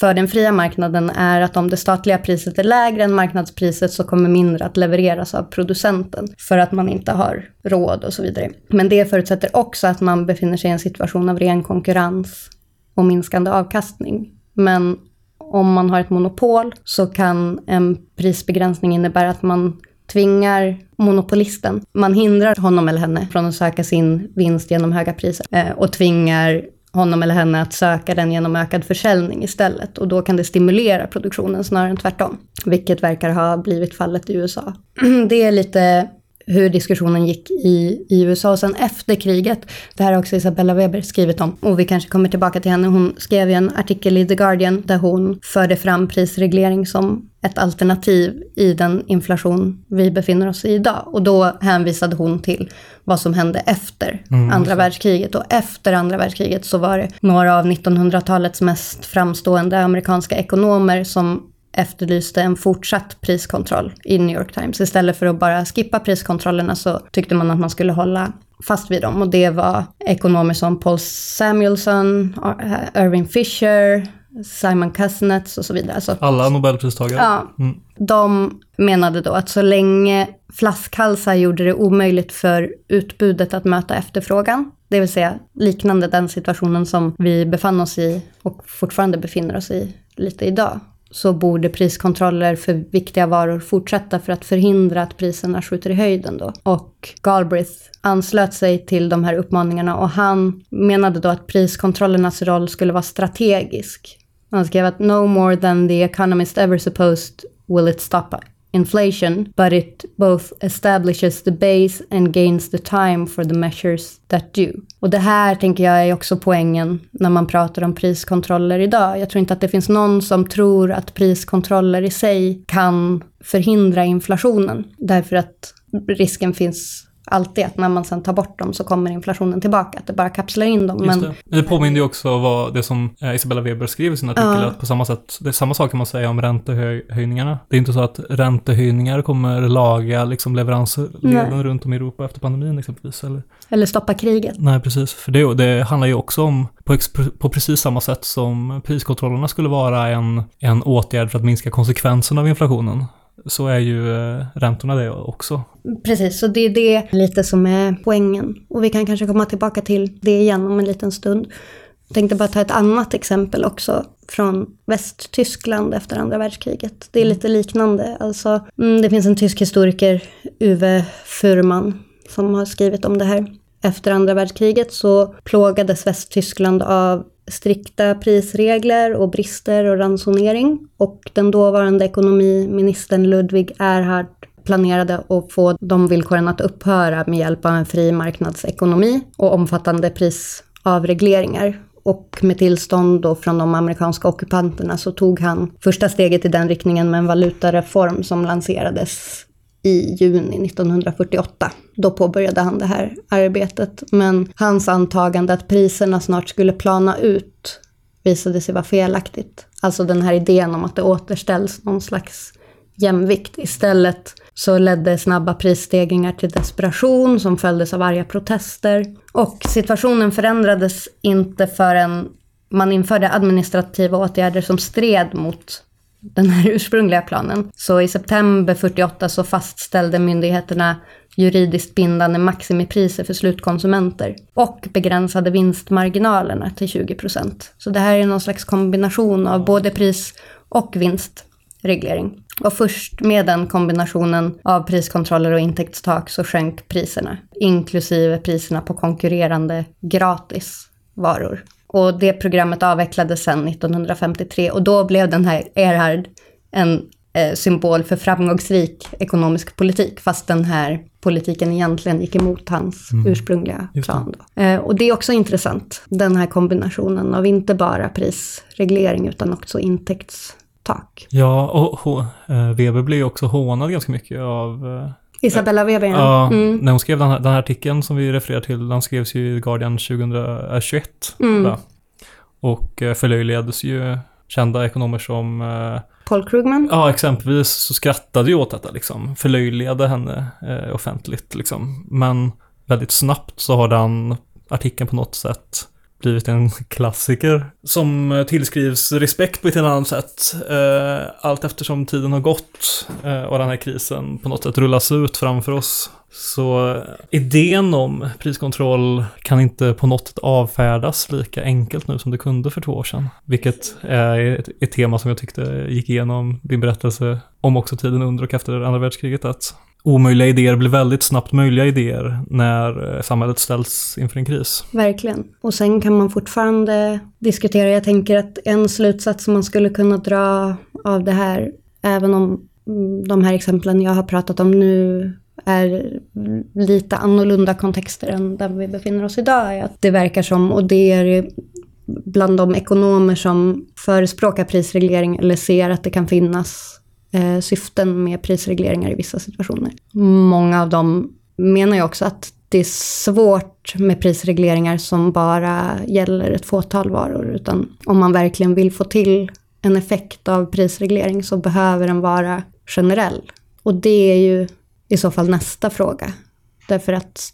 för den fria marknaden är att om det statliga priset är lägre än marknadspriset så kommer mindre att levereras av producenten för att man inte har råd och så vidare. Men det förutsätter också att man befinner sig i en situation av ren konkurrens och minskande avkastning. Men om man har ett monopol så kan en prisbegränsning innebära att man tvingar monopolisten, man hindrar honom eller henne från att söka sin vinst genom höga priser eh, och tvingar honom eller henne att söka den genom ökad försäljning istället. Och då kan det stimulera produktionen snarare än tvärtom. Vilket verkar ha blivit fallet i USA. Det är lite hur diskussionen gick i, i USA. Och sen efter kriget, det här har också Isabella Weber skrivit om, och vi kanske kommer tillbaka till henne. Hon skrev ju en artikel i The Guardian där hon förde fram prisreglering som ett alternativ i den inflation vi befinner oss i idag. Och då hänvisade hon till vad som hände efter Mm, andra så. världskriget. Och efter andra världskriget så var det några av 1900-talets mest framstående amerikanska ekonomer som efterlyste en fortsatt priskontroll i New York Times. Istället för att bara skippa priskontrollerna så tyckte man att man skulle hålla fast vid dem. Och det var ekonomer som Paul Samuelson, Ir- Irving Fisher, Simon Kuznets och så vidare. Alltså, Alla nobelpristagare. Ja. Mm. de menade då att så länge flaskhalsar gjorde det omöjligt för utbudet att möta efterfrågan, det vill säga liknande den situationen som vi befann oss i och fortfarande befinner oss i lite idag, så borde priskontroller för viktiga varor fortsätta för att förhindra att priserna skjuter i höjden då. Och Galbraith anslöt sig till de här uppmaningarna och han menade då att priskontrollernas roll skulle vara strategisk. Han skrev att no more than the economist ever supposed will it stop inflation, but it both establishes the base and gains the time for the measures that do. Och det här tänker jag är också poängen när man pratar om priskontroller idag. Jag tror inte att det finns någon som tror att priskontroller i sig kan förhindra inflationen, därför att risken finns alltid att när man sen tar bort dem så kommer inflationen tillbaka, att det bara kapslar in dem. Just Men det. Det påminner ju också om vad det som eh, Isabella Weber skriver i sin artikel, Ja. att på samma sätt, det är samma sak kan man säga om räntehöjningarna. Det är inte så att räntehöjningar kommer laga liksom leveransleden Nej. runt om i Europa efter pandemin exempelvis, eller? eller stoppa kriget. Nej, precis. För det, det handlar ju också om, på, på precis samma sätt som priskontrollerna skulle vara en, en åtgärd för att minska konsekvenserna av inflationen, så är ju eh, räntorna det också. Precis, så det är det lite som är poängen. Och vi kan kanske komma tillbaka till det igen om en liten stund. Jag tänkte bara ta ett annat exempel också från Västtyskland efter andra världskriget. Det är lite liknande. Alltså, mm, det finns en tysk historiker, Uwe Furman, som har skrivit om det här. Efter andra världskriget så plågades Västtyskland av strikta prisregler och brister och ransonering. Och den dåvarande ekonomiministern Ludvig Erhard planerade att få de villkoren att upphöra med hjälp av en fri marknadsekonomi och omfattande prisavregleringar. Och med tillstånd då från de amerikanska ockupanterna så tog han första steget i den riktningen med en valutareform som lanserades i juni 1948. Då påbörjade han det här arbetet. Men hans antagande att priserna snart skulle plana ut visade sig vara felaktigt. Alltså den här idén om att det återställs någon slags jämvikt. Istället så ledde snabba prisstegringar till desperation som följdes av arga protester. Och situationen förändrades inte förrän man införde administrativa åtgärder som stred mot den här ursprungliga planen. Så i september 48 så fastställde myndigheterna juridiskt bindande maximipriser för slutkonsumenter och begränsade vinstmarginalerna till 20 procent. Så det här är någon slags kombination av både pris och vinstreglering. Och först med den kombinationen av priskontroller och intäktstak så sjönk priserna, inklusive priserna på konkurrerande gratis varor. Och det programmet avvecklades sedan 1953 och då blev den här Erhard en eh, symbol för framgångsrik ekonomisk politik, fast den här politiken egentligen gick emot hans mm. ursprungliga plan. Eh, och det är också intressant, den här kombinationen av inte bara prisreglering utan också intäktstak. Ja, och eh, Weber blev också hånad ganska mycket av eh, Isabella Weber, ja. Mm. När hon skrev den här, den här artikeln som vi refererar till, den skrevs ju i Guardian 2021. Mm. Och eh, förlöjligades ju kända ekonomer som eh, Paul Krugman? Ja, exempelvis så skrattade ju åt detta liksom. Förlöjligade henne eh, offentligt liksom. Men väldigt snabbt så har den artikeln på något sätt blivit en klassiker som eh, tillskrivs respekt på ett eller annat sätt. Eh, allt eftersom tiden har gått eh, och den här krisen på något sätt rullas ut framför oss. Så idén om priskontroll kan inte på något sätt avfärdas lika enkelt nu som det kunde för två år sedan. Vilket är ett, ett tema som jag tyckte gick igenom din berättelse om också tiden under och efter andra världskriget. Att omöjliga idéer blir väldigt snabbt möjliga idéer när eh, samhället ställs inför en kris. Verkligen. Och sen kan man fortfarande diskutera. Jag tänker att en slutsats som man skulle kunna dra av det här, även om mm, de här exemplen jag har pratat om nu är lite annorlunda kontexter än där vi befinner oss idag, är att det verkar som, och det är bland de ekonomer som förespråkar prisreglering eller ser att det kan finnas eh, syften med prisregleringar i vissa situationer. Många av dem menar ju också att det är svårt med prisregleringar som bara gäller ett fåtal varor, utan om man verkligen vill få till en effekt av prisreglering så behöver den vara generell. Och det är ju i så fall nästa fråga. Därför att,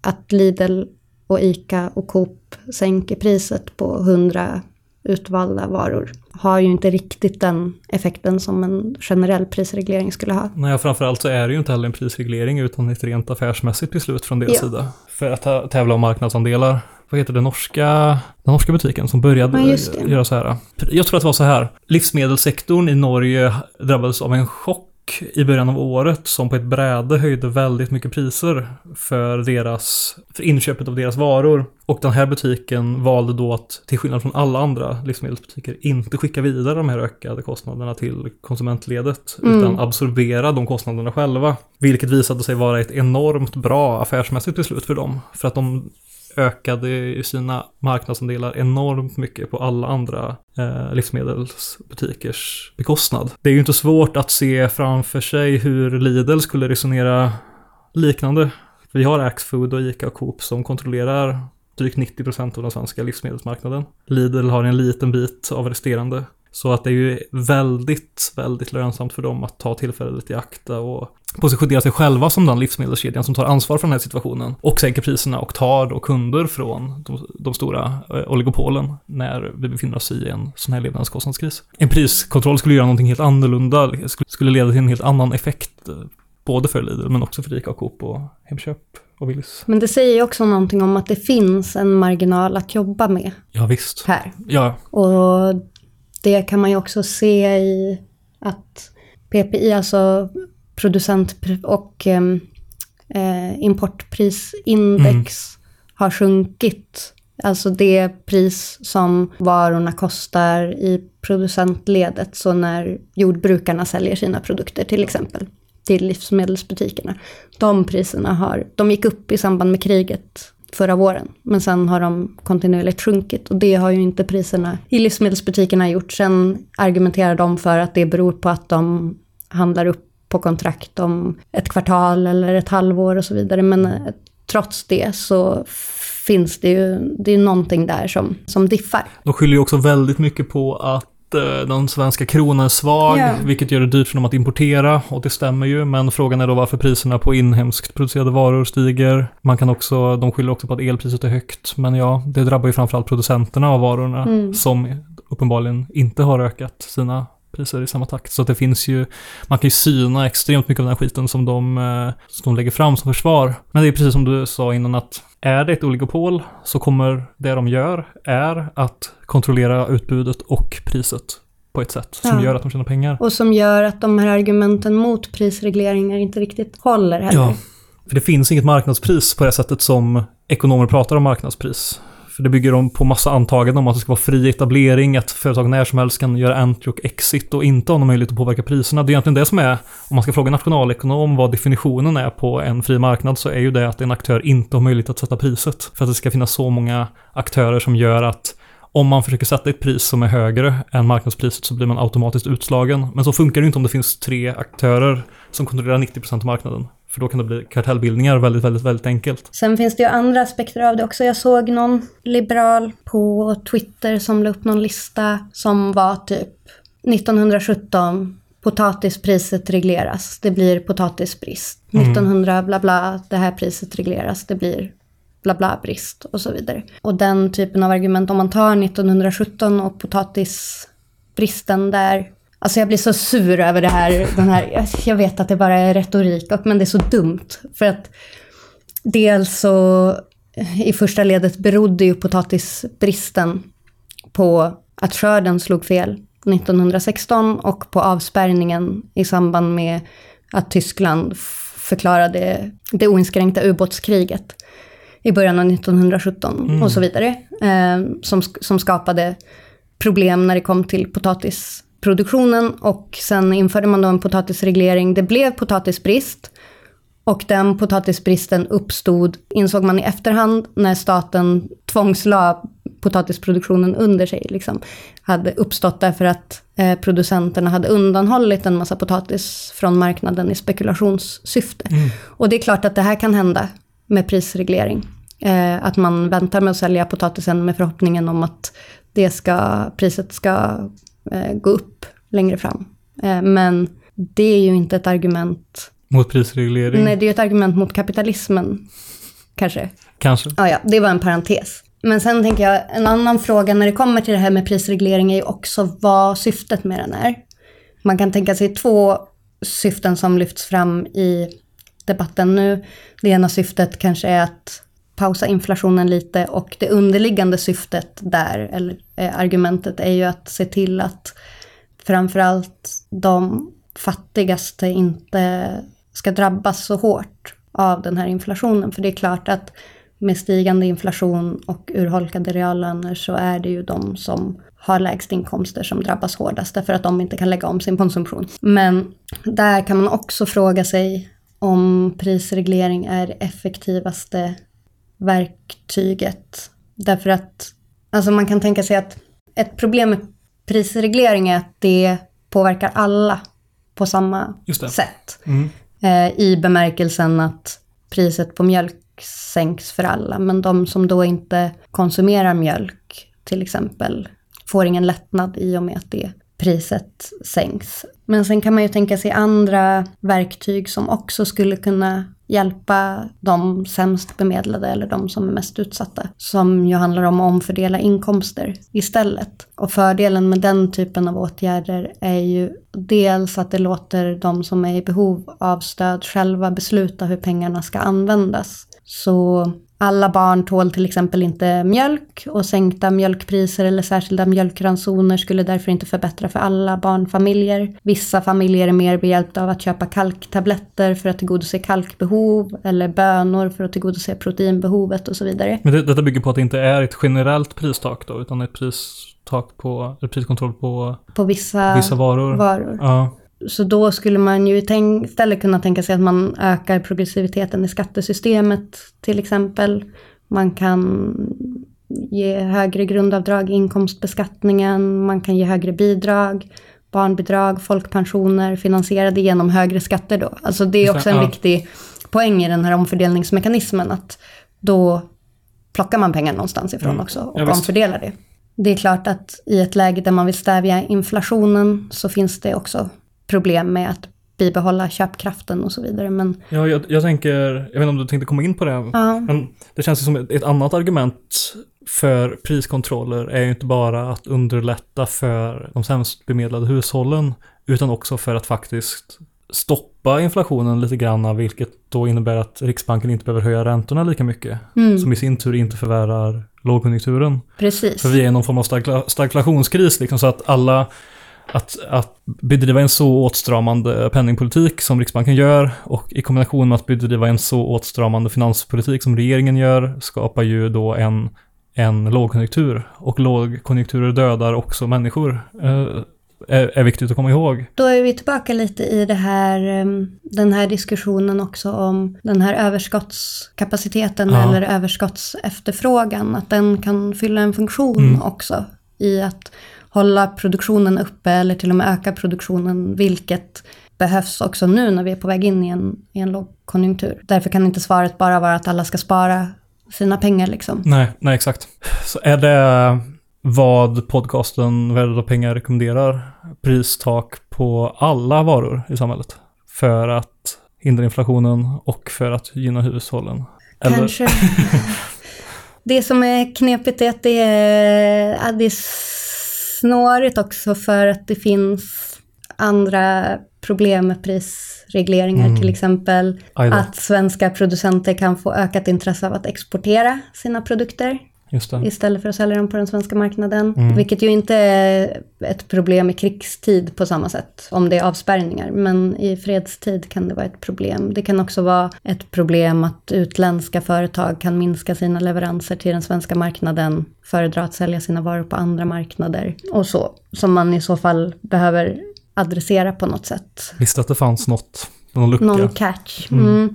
att Lidl och ICA och Coop sänker priset på 100 utvalda varor har ju inte riktigt den effekten som en generell prisreglering skulle ha. Nej, framförallt så är det ju inte heller en prisreglering utan ett rent affärsmässigt beslut från deras ja. sida. För att tävla om marknadsandelar. Vad heter det norska, den norska butiken som började ja, göra så här? Jag tror att det var så här. Livsmedelssektorn i Norge drabbades av en chock i början av året som på ett bräde höjde väldigt mycket priser för, deras, för inköpet av deras varor. Och den här butiken valde då att, till skillnad från alla andra livsmedelsbutiker, inte skicka vidare de här ökade kostnaderna till konsumentledet, mm. utan absorbera de kostnaderna själva. Vilket visade sig vara ett enormt bra affärsmässigt beslut för dem. För att de ökade ju sina marknadsandelar enormt mycket på alla andra eh, livsmedelsbutikers bekostnad. Det är ju inte svårt att se framför sig hur Lidl skulle resonera liknande. Vi har Axfood och Ica och Coop som kontrollerar drygt 90% av den svenska livsmedelsmarknaden. Lidl har en liten bit av resterande. Så att det är ju väldigt, väldigt lönsamt för dem att ta tillfället i akt och positionera sig själva som den livsmedelskedjan som tar ansvar för den här situationen och sänker priserna och tar då kunder från de, de stora eh, oligopolen när vi befinner oss i en sån här levnadskostnadskris. En priskontroll skulle göra någonting helt annorlunda, skulle leda till en helt annan effekt eh, både för Lidl men också för Ica och Coop och Hemköp och Willys. Men det säger ju också någonting om att det finns en marginal att jobba med. Ja, visst. Här. Ja. Och det kan man ju också se i att PPI, alltså producent och ehm, eh, importprisindex, mm. har sjunkit. Alltså det pris som varorna kostar i producentledet, så när jordbrukarna säljer sina produkter till exempel till livsmedelsbutikerna. De priserna har, de gick upp i samband med kriget förra våren. Men sen har de kontinuerligt sjunkit och det har ju inte priserna i livsmedelsbutikerna gjort. Sen argumenterar de för att det beror på att de handlar upp på kontrakt om ett kvartal eller ett halvår och så vidare. Men eh, trots det så finns det ju, det är någonting där som, som diffar. De skyller ju också väldigt mycket på att den svenska kronan är svag, yeah. vilket gör det dyrt för dem att importera. Och det stämmer ju, men frågan är då varför priserna på inhemskt producerade varor stiger. Man kan också, de skyller också på att elpriset är högt. Men ja, det drabbar ju framförallt producenterna av varorna mm. som uppenbarligen inte har ökat sina priser i samma takt. Så att det finns ju, man kan ju syna extremt mycket av den här skiten som de, eh, som de lägger fram som försvar. Men det är precis som du sa innan att är det ett oligopol så kommer det de gör är att kontrollera utbudet och priset på ett sätt som Ja. gör att de tjänar pengar. Och som gör att de här argumenten mot prisregleringar inte riktigt håller heller. Ja, för det finns inget marknadspris på det sättet som ekonomer pratar om marknadspris. För det bygger de på massa antaganden om att det ska vara fri etablering, att företag när som helst kan göra entry och exit och inte ha någon möjlighet att påverka priserna. Det är egentligen det som är, om man ska fråga nationalekonom vad definitionen är på en fri marknad så är ju det att en aktör inte har möjlighet att sätta priset. För att det ska finnas så många aktörer som gör att om man försöker sätta ett pris som är högre än marknadspriset så blir man automatiskt utslagen. Men så funkar det inte om det finns tre aktörer som kontrollerar 90% av marknaden. För då kan det bli kartellbildningar väldigt, väldigt, väldigt enkelt. Sen finns det ju andra aspekter av det också. Jag såg någon liberal på Twitter som la upp någon lista som var typ 1917 potatispriset regleras, det blir potatisbrist. 1900 bla bla, det här priset regleras, det blir bla bla brist och så vidare. Och den typen av argument, om man tar 1917 och potatisbristen där Alltså jag blir så sur över det här, den här, jag vet att det bara är retorik, men det är så dumt. För att dels så i första ledet berodde ju potatisbristen på att skörden slog fel 1916 och på avspärrningen i samband med att Tyskland förklarade det oinskränkta ubåtskriget i början av 1917 och så vidare. Eh, som, som skapade problem när det kom till potatisproduktionen och sen införde man då en potatisreglering. Det blev potatisbrist och den potatisbristen uppstod, insåg man i efterhand, när staten tvångsla potatisproduktionen under sig. Liksom, hade uppstått därför att eh, producenterna hade undanhållit en massa potatis från marknaden i spekulationssyfte. Och det är klart att det här kan hända med prisreglering. Eh, att man väntar med att sälja potatisen med förhoppningen om att det ska, priset ska gå upp längre fram. Eh, men det är ju inte ett argument Mot prisreglering. Nej, det är ju ett argument mot kapitalismen. Kanske. Kanske. Ja, ja, det var en parentes. Men sen tänker jag, en annan fråga när det kommer till det här med prisreglering är ju också vad syftet med den är. Man kan tänka sig två syften som lyfts fram i debatten nu. Det ena syftet kanske är att pausa inflationen lite och det underliggande syftet där, eller eh, argumentet, är ju att se till att framförallt de fattigaste inte ska drabbas så hårt av den här inflationen. För det är klart att med stigande inflation och urholkade reallöner så är det ju de som har lägst inkomster som drabbas hårdast därför att de inte kan lägga om sin konsumtion. Men där kan man också fråga sig om prisreglering är det effektivaste verktyget. Därför att alltså man kan tänka sig att ett problem med prisreglering är att det påverkar alla på samma sätt. Mm. Eh, I bemärkelsen att priset på mjölk sänks för alla. Men de som då inte konsumerar mjölk till exempel får ingen lättnad i och med att det priset sänks. Men sen kan man ju tänka sig andra verktyg som också skulle kunna hjälpa de sämst bemedlade eller de som är mest utsatta. Som ju handlar om att omfördela inkomster istället. Och fördelen med den typen av åtgärder är ju dels att det låter de som är i behov av stöd själva besluta hur pengarna ska användas. Så alla barn tål till exempel inte mjölk och sänkta mjölkpriser eller särskilda mjölkransoner skulle därför inte förbättra för alla barnfamiljer. Vissa familjer är mer behjälpta av att köpa kalktabletter för att tillgodose kalkbehov eller bönor för att tillgodose proteinbehovet och så vidare. Men det, detta bygger på att det inte är ett generellt pristak då, utan ett pristak på, ett priskontroll på På vissa, vissa varor. varor. Ja, Så då skulle man ju tänk, istället kunna tänka sig att man ökar progressiviteten i skattesystemet till exempel. Man kan ge högre grundavdrag i inkomstbeskattningen, man kan ge högre bidrag, barnbidrag, folkpensioner finansierade genom högre skatter då. Alltså det är också en ja. viktig poäng i den här omfördelningsmekanismen att då plockar man pengar någonstans ifrån Mm. också och Ja, omfördelar det. Det är klart att i ett läge där man vill stävja inflationen så finns det också problem med att bibehålla köpkraften och så vidare. Men ja jag, jag tänker, jag vet inte om du tänkte komma in på det, ja, men det känns som ett, ett annat argument för priskontroller är ju inte bara att underlätta för de sämst bemedlade hushållen, utan också för att faktiskt stoppa inflationen lite grann, vilket då innebär att Riksbanken inte behöver höja räntorna lika mycket, Mm. som i sin tur inte förvärrar lågkonjunkturen. Precis. För vi är i någon form av stagflationskris, liksom, så att alla att, att bedriva en så åtstramande penningpolitik som Riksbanken gör och i kombination med att bedriva en så åtstramande finanspolitik som regeringen gör skapar ju då en, en lågkonjunktur. Och lågkonjunkturer dödar också människor. Eh, är, är viktigt att komma ihåg. Då är vi tillbaka lite i det här, em, den här diskussionen också om den här överskottskapaciteten Ja. eller överskottsefterfrågan. Att den kan fylla en funktion Mm. också i att hålla produktionen uppe eller till och med öka produktionen, vilket behövs också nu när vi är på väg in i en, i en lågkonjunktur. Därför kan inte svaret bara vara att alla ska spara sina pengar liksom. Nej, nej exakt. Så är det vad podcasten Värdet av pengar rekommenderar? Pristak på alla varor i samhället. För att hindra inflationen och för att gynna hushållen. Eller, Kanske. det som är knepigt är att det är, att det är snårigt också för att det finns andra problem med prisregleringar. Mm. Till exempel att svenska producenter kan få ökat intresse av att exportera sina produkter. Istället för att sälja dem på den svenska marknaden. Mm. Vilket ju inte är ett problem i krigstid på samma sätt, om det är avspärrningar. Men i fredstid kan det vara ett problem. Det kan också vara ett problem att utländska företag kan minska sina leveranser till den svenska marknaden, föredra att sälja sina varor på andra marknader och så. Som man i så fall behöver adressera på något sätt. Visste att det fanns något, någon lucka. Någon catch. Mm. Mm.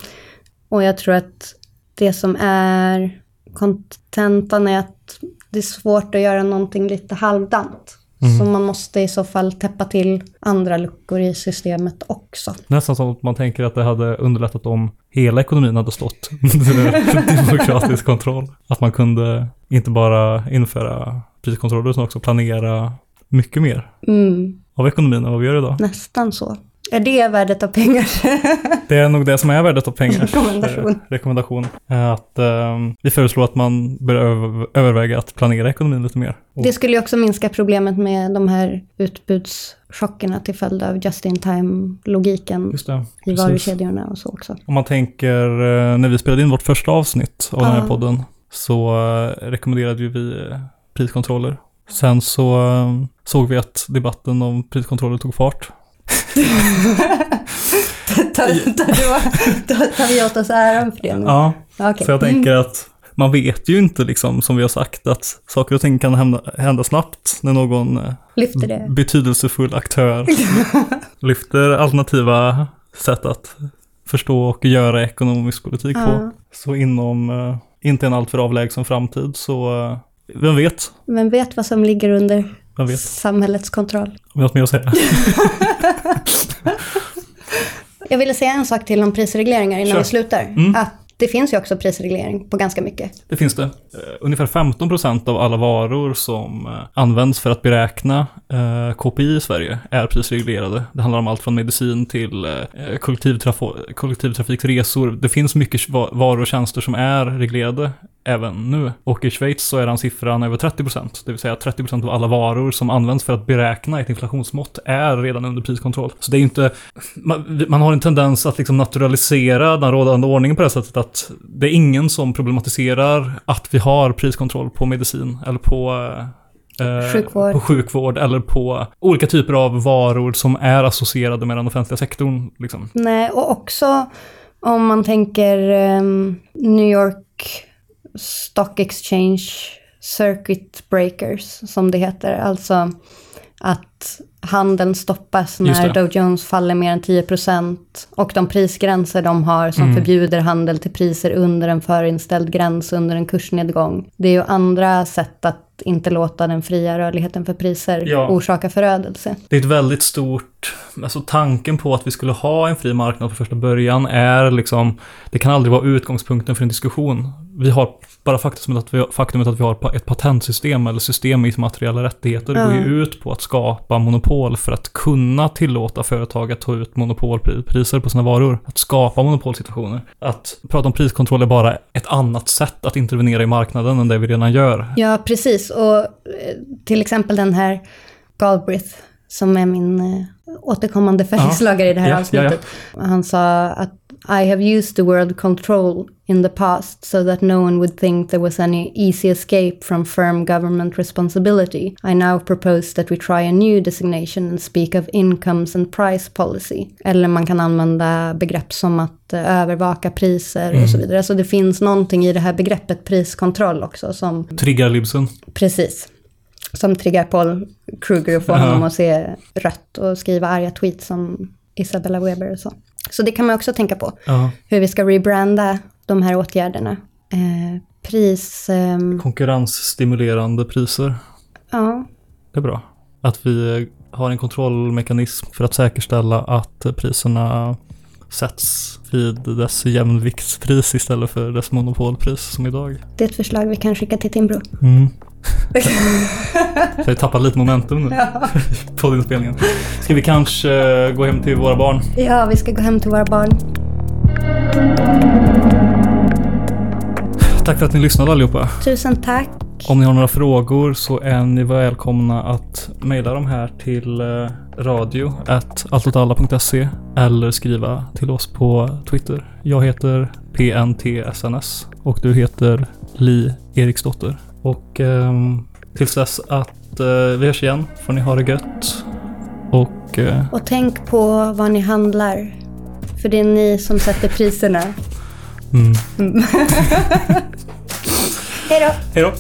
Och jag tror att det som är kontentan är att det är svårt att göra någonting lite halvdant. Mm. Så man måste i så fall täppa till andra luckor i systemet också. Nästan som att man tänker att det hade underlättat om hela ekonomin hade stått under demokratisk kontroll. Att man kunde inte bara införa priskontroller utan också planera mycket mer Mm, av ekonomin än vad vi gör idag. nästan så. Är det värdet av pengar? Det är nog det som är värdet av pengar. Rekommendation. Eh, Rekommendation. Är Att eh, vi föreslår att man bör över- överväga att planera ekonomin lite mer. Och, Det skulle ju också minska problemet med de här utbudschockerna till följd av just det. i precis. varukedjorna och så också. Om man tänker eh, när vi spelade in vårt första avsnitt av den här Ja. podden så eh, rekommenderade ju vi eh, priskontroller. Sen så eh, såg vi att debatten om priskontroller tog fart. Tar, tar, tar, vi åt oss äran för det nu? Ja, Okej. så jag tänker att man vet ju inte liksom som vi har sagt att saker och ting kan hända, hända snabbt när någon eh, betydelsefull aktör lyfter alternativa sätt att förstå och göra ekonomisk politik på. Ja. Så inom eh, inte en alltför avlägsen framtid så eh, vem vet? Vem vet vad som ligger under Vem vet? samhällets kontroll? Har något mer att säga. Jag ville säga en sak till om prisregleringar innan Kör. vi slutar. Mm. Att det finns ju också prisreglering på ganska mycket. Det finns det. Eh, ungefär 15% av alla varor som eh, används för att beräkna eh, KPI i Sverige är prisreglerade. Det handlar om allt från medicin till kollektivtraf- kollektivtrafikresor. Det finns mycket va- varor och tjänster som är reglerade även nu. Och i Schweiz så är den siffran över 30%. Det vill säga att 30% av alla varor som används för att beräkna ett inflationsmått är redan under priskontroll. Så det är inte, man, man har en tendens att liksom naturalisera den rådande ordningen på det sättet att det är ingen som problematiserar att vi har priskontroll på medicin eller på eh, Sjukvård. på sjukvård eller på olika typer av varor som är associerade med den offentliga sektorn. Liksom. Nej, och också om man tänker ehm, New York Stock Exchange Circuit Breakers, som det heter. Alltså att handeln stoppas när. Dow Jones faller mer än 10% och de prisgränser de har som Mm. förbjuder handel till priser under en förinställd gräns under en kursnedgång. Det är ju andra sätt att inte låta den fria rörligheten för priser Ja. orsaka förödelse. Det är ett väldigt stort, alltså tanken på att vi skulle ha en fri marknad från första början är liksom, det kan aldrig vara utgångspunkten för en diskussion. Vi har bara faktumet att vi, faktumet att vi har ett patentsystem eller system med immateriella rättigheter Ja. går ju ut på att skapa monopol för att kunna tillåta företag att ta ut monopolpriser på sina varor. Att skapa monopolsituationer. Att prata om priskontroll är bara ett annat sätt att intervenera i marknaden än det vi redan gör. Ja, precis. Och eh, till exempel den här Galbraith, som är min eh, återkommande följeslagare i det här Ja, ja, avsnittet. Han sa att I have used the word control in the past so that no one would think there was any easy escape from firm government responsibility. I now propose that we try a new designation and speak of incomes and price policy. Eller man kan använda begrepp som att eh, övervaka priser och så vidare. Så det finns någonting i det här begreppet priskontroll också som Triggar libsen. Precis. Som triggar Paul Kruger och får honom att se rött och skriva arga tweets som Isabella Weber och så. Så det kan man också tänka på. Ja. Hur vi ska rebranda de här åtgärderna. Eh, pris... ehm, Konkurrensstimulerande priser. ja, Det är bra. Att vi har en kontrollmekanism för att säkerställa att priserna sätts vid dess jämviktspris istället för dess monopolpris som idag. det är ett förslag vi kan skicka till Timbro. Mm. Så jag tappar lite momentum nu på din spelningen. Ska vi kanske eh, gå hem till våra barn? Ja, vi ska gå hem till våra barn. Tack för att ni lyssnade allihopa. Tusen tack. Om ni har några frågor så är ni välkomna att mejla dem här till eh, radio alltåtalla.se eller skriva till oss på Twitter. Jag heter PNTSNS och du heter Li Eriksdotter. Och ehm, tills dess att eh, vi hörs igen får ni ha det gött. Och eh, Och tänk på vad ni handlar. För det är ni som sätter priserna. mm. Hej då! hej då!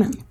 Jag